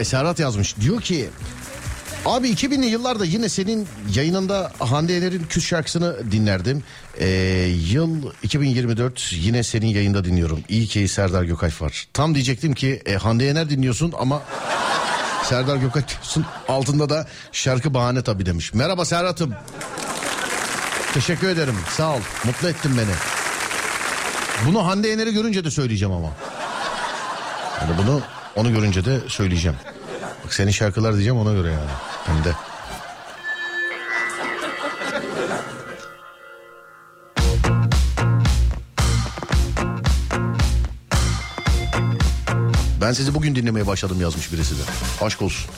Serhat yazmış. Diyor ki Abi 2000'li yıllarda yine senin yayınında Hande Yener'in Küs şarkısını dinlerdim. Ee, yıl 2024 yine senin yayında dinliyorum. İyi ki Serdar Gökalp var. Tam diyecektim ki e, Hande Yener dinliyorsun ama Serdar Gökalp diyorsun. Altında da şarkı bahane tabii demiş. Merhaba Serhat'ım. Teşekkür ederim. Sağ ol. Mutlu ettin beni. Bunu Hande Yener'i görünce de söyleyeceğim ama. Yani bunu onu görünce de söyleyeceğim. Bak senin şarkılar diyeceğim ona göre yani. Hem de. Ben sizi bugün dinlemeye başladım yazmış birisi de. Aşk olsun.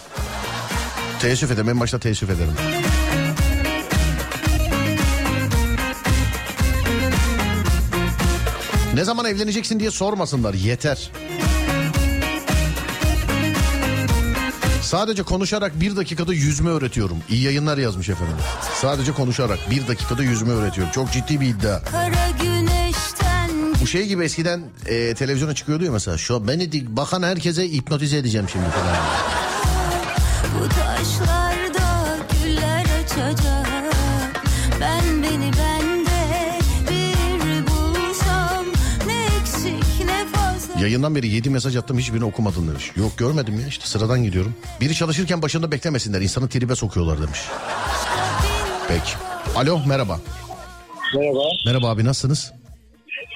Teessüf ederim. En başta teessüf ederim. Ne zaman evleneceksin diye sormasınlar. Yeter. Sadece konuşarak bir dakikada yüzme öğretiyorum. İyi yayınlar yazmış efendim. Sadece konuşarak bir dakikada yüzme öğretiyorum. Çok ciddi bir iddia. Bu şey gibi eskiden e, televizyona çıkıyordu ya mesela. Şu beni bakan herkese hipnotize edeceğim şimdi falan.
bu taşlarda
Yayından beri 7 mesaj attım hiçbirini okumadın demiş. Yok görmedim ya işte sıradan gidiyorum. Biri çalışırken başında beklemesinler insanı tribe sokuyorlar demiş. Peki. Alo merhaba.
Merhaba.
Merhaba abi nasılsınız?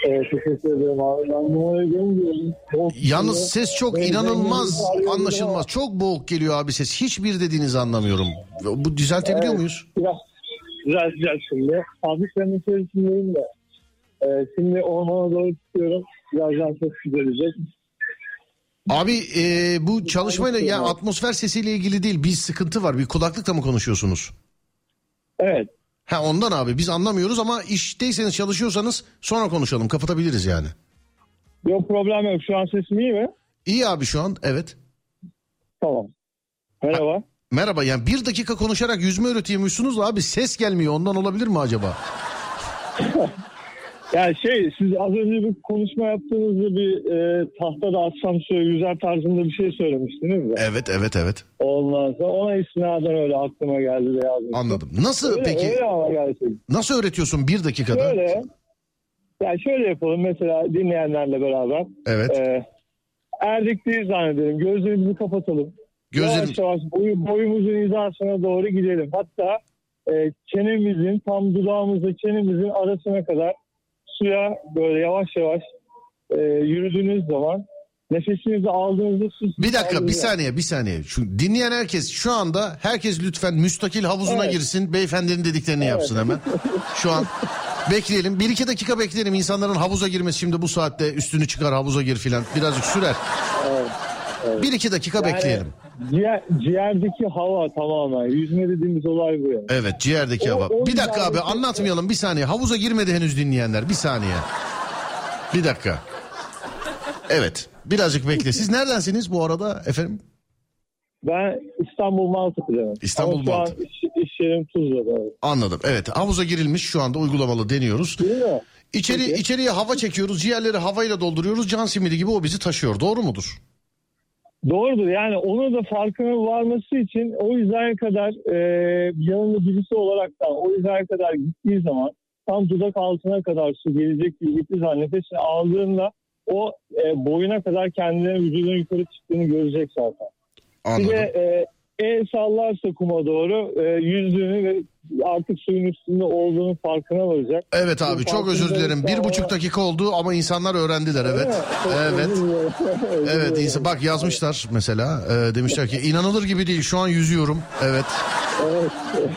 Evet, teşekkür ederim abi. Ben numarayı görmüyorum.
Yalnız ses çok inanılmaz anlaşılmaz. Çok boğuk geliyor abi ses. Hiçbir dediğinizi anlamıyorum. Bu düzeltebiliyor
Evet,
muyuz?
Biraz düzelteceğiz şimdi. Abi senin içerisindeyim de. Ee, şimdi ormana doğru çıkıyorum. Birazdan çok düzelecek.
Abi e, bu çalışmayla ya atmosfer sesiyle ilgili değil. Bir sıkıntı var. Bir kulaklıkla mı konuşuyorsunuz?
Evet.
Ha ondan abi biz anlamıyoruz ama işteyseniz çalışıyorsanız sonra konuşalım. Kapatabiliriz yani.
Yok problem yok. Şu an sesim iyi mi?
İyi abi şu an evet.
Tamam. Merhaba.
Merhaba yani bir dakika konuşarak yüzme öğretiyormuşsunuz abi ses gelmiyor ondan olabilir mi acaba?
Yani şey siz az önce bir konuşma yaptığınızda bir e, tahtada asansör yüzer tarzında bir şey söylemiştiniz ya.
Evet evet evet.
Ondan sonra ona istinaden öyle aklıma geldi de yazdım.
Anladım. Nasıl
Öyle,
peki?
Öyle ama gerçekten.
Nasıl öğretiyorsun bir dakikada?
Şöyle. Yani şöyle yapalım mesela dinleyenlerle beraber.
Evet.
Ee, erdik değil zannedelim. Gözlerimizi kapatalım.
Gözlerim-
Yavaş yavaş boyu, boyumuzun hizasına doğru gidelim. Hatta e, çenemizin tam dudağımızla çenemizin arasına kadar suya böyle yavaş yavaş e, yürüdüğünüz zaman nefesinizi aldığınızda su
Bir dakika bir saniye bir saniye. Şu dinleyen herkes şu anda herkes lütfen müstakil havuzuna
Evet.
girsin. Beyefendinin dediklerini yapsın hemen. Şu an bekleyelim. Bir iki dakika bekleyelim. İnsanların havuza girmesi şimdi bu saatte üstünü çıkar havuza gir filan. Birazcık sürer. Bir iki dakika
Yani
bekleyelim.
Ciğer, ciğerdeki hava tamamen. Yüzme dediğimiz olay bu yani.
Evet ciğerdeki
O-
hava.
o
Bir dakika abi anlatmayalım bir saniye. Havuza girmedi henüz dinleyenler. Bir saniye. Bir dakika. Evet birazcık bekle. Siz neredensiniz bu arada efendim?
Ben İstanbul Maltepe'deyim.
İstanbul
Ama
Maltepe.
iş, iş yerim Tuzla'da.
Anladım. Evet havuza girilmiş şu anda uygulamalı deniyoruz. İçeri içeriye hava çekiyoruz. Ciğerleri havayla dolduruyoruz. Can simidi gibi o bizi taşıyor. Doğru mudur?
Doğrudur yani onu da farkına varması için o hizaya kadar e, yanında birisi olaraktan o hizaya kadar gittiği zaman tam dudak altına kadar su gelecek gibi gittiği zaman nefesini aldığında o e, boyuna kadar kendine vücudun yukarı çıktığını görecek zaten.
Anladım.
Bir de e,
el sallarsa kuma doğru e, yüzdüğünü ve artık suyun üstünde olduğunu farkına varacak.
Evet abi
Bu
çok özür dilerim. Bir buçuk dakika oldu ama insanlar öğrendiler evet. Evet. Evet insan bak yazmışlar mesela e, demişler ki inanılır gibi değil şu an yüzüyorum evet.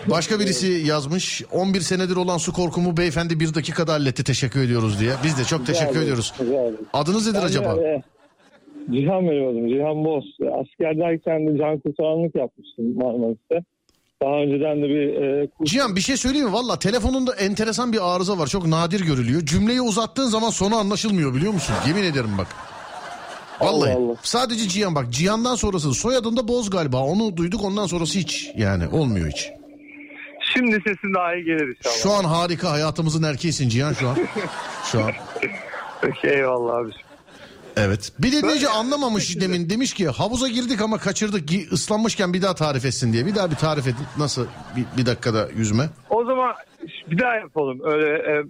Başka birisi yazmış 11 senedir olan su korkumu beyefendi bir dakikada halletti teşekkür ediyoruz diye. Biz de çok teşekkür ediyoruz. Adınız nedir acaba?
E, Cihan benim adım. Cihan Boz. Askerdeyken de can kurtaranlık yapmıştım Marmaris'te. Daha önceden de bir e, kurs-
Cihan bir şey söyleyeyim mi? Valla telefonunda enteresan bir arıza var. Çok nadir görülüyor. Cümleyi uzattığın zaman sonu anlaşılmıyor biliyor musun? Yemin ederim bak. Vallahi.
Allah Allah.
Sadece Cihan bak. Cihan'dan sonrası soyadında Boz galiba. Onu duyduk ondan sonrası hiç. Yani olmuyor hiç.
Şimdi sesin daha iyi gelir inşallah.
Şu an harika hayatımızın erkeğisin Cihan şu an. Şu an.
Peki eyvallah abi.
Evet. Bir dinleyici anlamamış demin demiş ki havuza girdik ama kaçırdık ıslanmışken bir daha tarif etsin diye. Bir daha bir tarif edin. Nasıl bir, bir dakikada yüzme?
O zaman bir daha yapalım. Öyle e,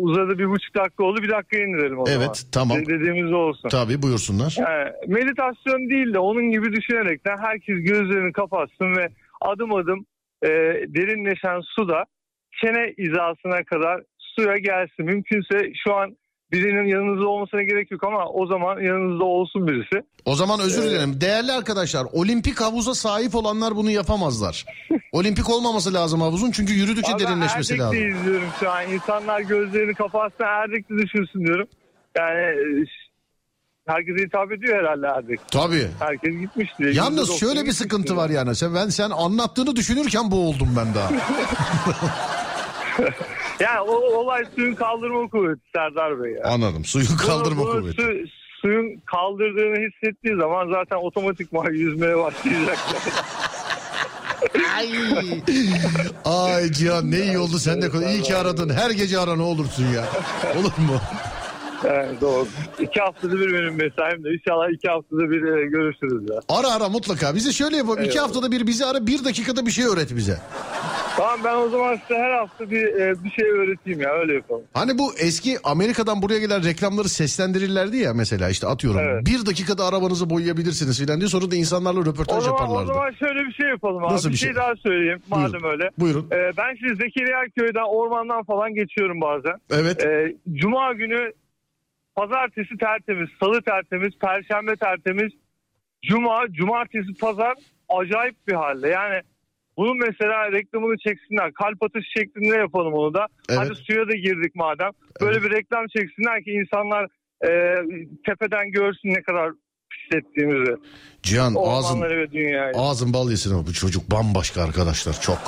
uzadı bir buçuk dakika oldu bir dakika indirelim o zaman.
Evet, tamam.
De- Dediğimiz olsun.
Tabii buyursunlar.
Yani meditasyon değil de onun gibi düşünerekten herkes gözlerini kapatsın ve adım adım e, derinleşen suda çene hizasına kadar suya gelsin. Mümkünse şu an birinin yanınızda olmasına gerek yok ama o zaman yanınızda olsun birisi.
O zaman özür
Ee,
dilerim. Değerli arkadaşlar olimpik havuza sahip olanlar bunu yapamazlar. olimpik olmaması lazım havuzun çünkü yürüdükçe
Abi
derinleşmesi
Erdek'te
lazım.
izliyorum şu an. İnsanlar gözlerini kapatsın Erdek'te düşünsün diyorum. Yani e, herkese hitap ediyor herhalde Erdek.
Tabii.
Herkes gitmiş diye.
Yalnız
%90
şöyle bir sıkıntı var yani. Sen ben sen anlattığını düşünürken boğuldum ben daha.
Yani o olay suyun kaldırma kuvveti Serdar Bey. Ya.
Anladım. Suyun kaldırma
Bunu- bunu
kuvveti.
su- suyun kaldırdığını hissettiği zaman zaten otomatikman yüzmeye başlayacak.
Ay. Ay Cihan ne iyi oldu sen de. İyi ki aradın. Her gece ara ne olursun ya. Olur mu?
Evet, doğru. İki haftada bir benim mesaim de. İnşallah iki haftada bir e, görüşürüz ya.
Ara ara mutlaka. Bize şöyle yapalım. İki
Eyvallah.
haftada bir bizi ara. Bir dakikada bir şey öğret bize.
Tamam ben o zaman size her hafta bir e, bir şey öğreteyim ya öyle yapalım.
Hani bu eski Amerika'dan buraya gelen reklamları seslendirirlerdi ya mesela işte atıyorum.
Evet.
Bir dakikada arabanızı boyayabilirsiniz filan diye sonra da insanlarla
O
röportaj
zaman, o
yaparlardı.
zaman şöyle bir şey yapalım abi.
Nasıl
bir
bir
şey,
şey?
daha söyleyeyim madem
Buyurun.
öyle.
Buyurun.
Ee, ben şimdi Zekeriya köyden ormandan falan geçiyorum bazen.
Evet.
Ee, Cuma günü pazartesi tertemiz, salı tertemiz, perşembe tertemiz. Cuma, cumartesi, pazar acayip bir halde. Yani bunun mesela reklamını çeksinler. Kalp atışı şeklinde yapalım onu da.
Evet.
Hadi suya da girdik madem. Böyle bir reklam çeksinler ki insanlar e, tepeden görsün ne kadar pislettiğimizi.
Cihan ağzın,
ve dünyayı.
ağzın bal yesin ama bu çocuk bambaşka arkadaşlar çok.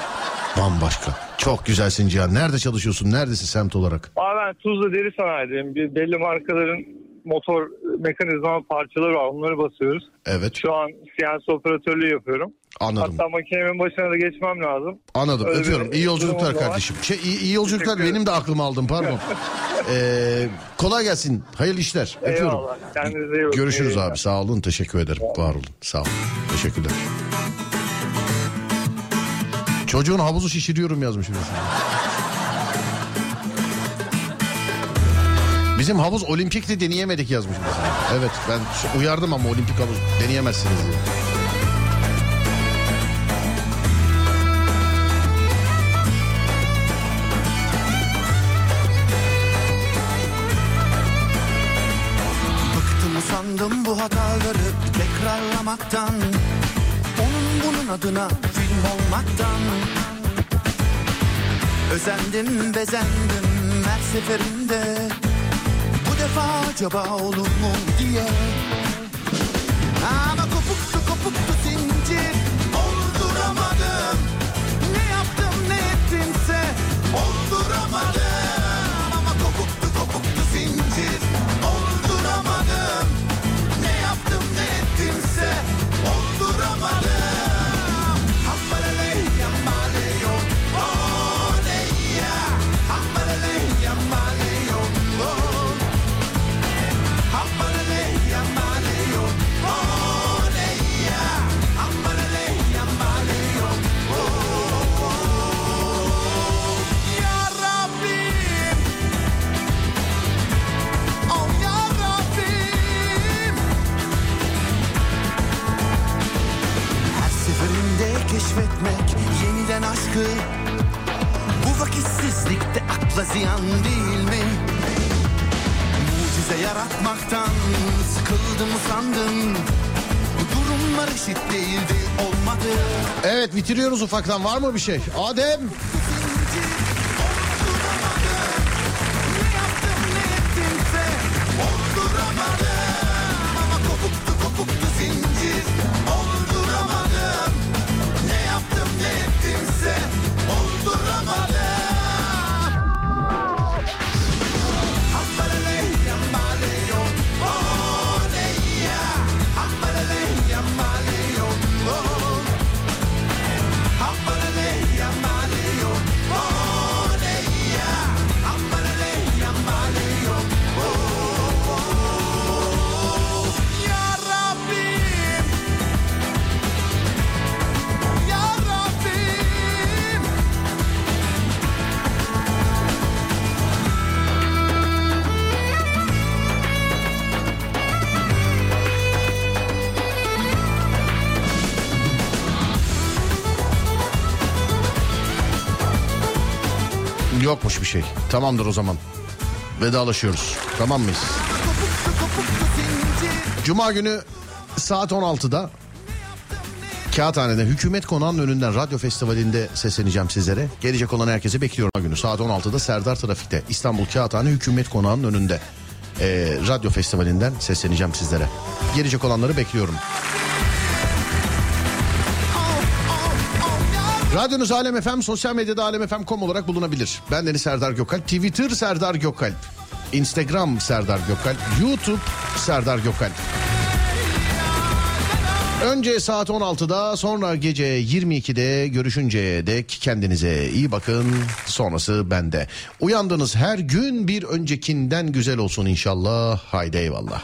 Bambaşka. Çok güzelsin Cihan. Nerede çalışıyorsun? Neredesin semt olarak?
Abi ben Tuzla deri sanayideyim. Bir belli markaların motor mekanizma parçaları var. Onları basıyoruz.
Evet.
Şu an CNC operatörlüğü yapıyorum.
Anladım.
Hatta makinemin başına da geçmem lazım.
Anladım.
Öyle
Öpüyorum. İyi yolculuklar kardeşim. Şey, iyi, iyi yolculuklar. Benim de aklımı aldım pardon. Ee, kolay gelsin. Hayırlı işler. Öpüyorum.
Eyvallah. Kendinize iyi bakın.
Görüşürüz
İyi
abi. Sağ olun. Teşekkür ederim. Var olun. Sağ olun. Teşekkürler. Çocuğun havuzu şişiriyorum yazmış. Bizim havuz olimpikti deneyemedik yazmış mesela. Evet ben uyardım ama olimpik havuz deneyemezsiniz diye.
Tekrarlamaktan Onun bunun adına film olmaktan. Özendim bezendim her seferinde. Bu defa acaba olur mu diye. Ama kopuktu
Bitiriyoruz ufaktan var mı bir şey? Adem. Tamamdır o zaman. Vedalaşıyoruz. Tamam mıyız? Cuma günü saat 16'da Kağıthane'de Hükümet Konağı'nın önünden radyo festivalinde sesleneceğim sizlere. Gelecek olan herkese bekliyorum günü saat 16'da Serdar Trafik'te İstanbul Kağıthane Hükümet Konağı'nın önünde Ee, radyo festivalinden sesleneceğim sizlere. Gelecek olanları bekliyorum. Radyonuz Alem FM, sosyal medyada alemfm.com olarak bulunabilir. Ben Deniz Serdar Gökalp, Twitter Serdar Gökalp, Instagram Serdar Gökalp, YouTube Serdar Gökalp. Önce saat 16'da sonra gece 22'de görüşünceye dek kendinize iyi bakın. Sonrası bende. Uyandığınız her gün bir öncekinden güzel olsun inşallah. Haydi eyvallah.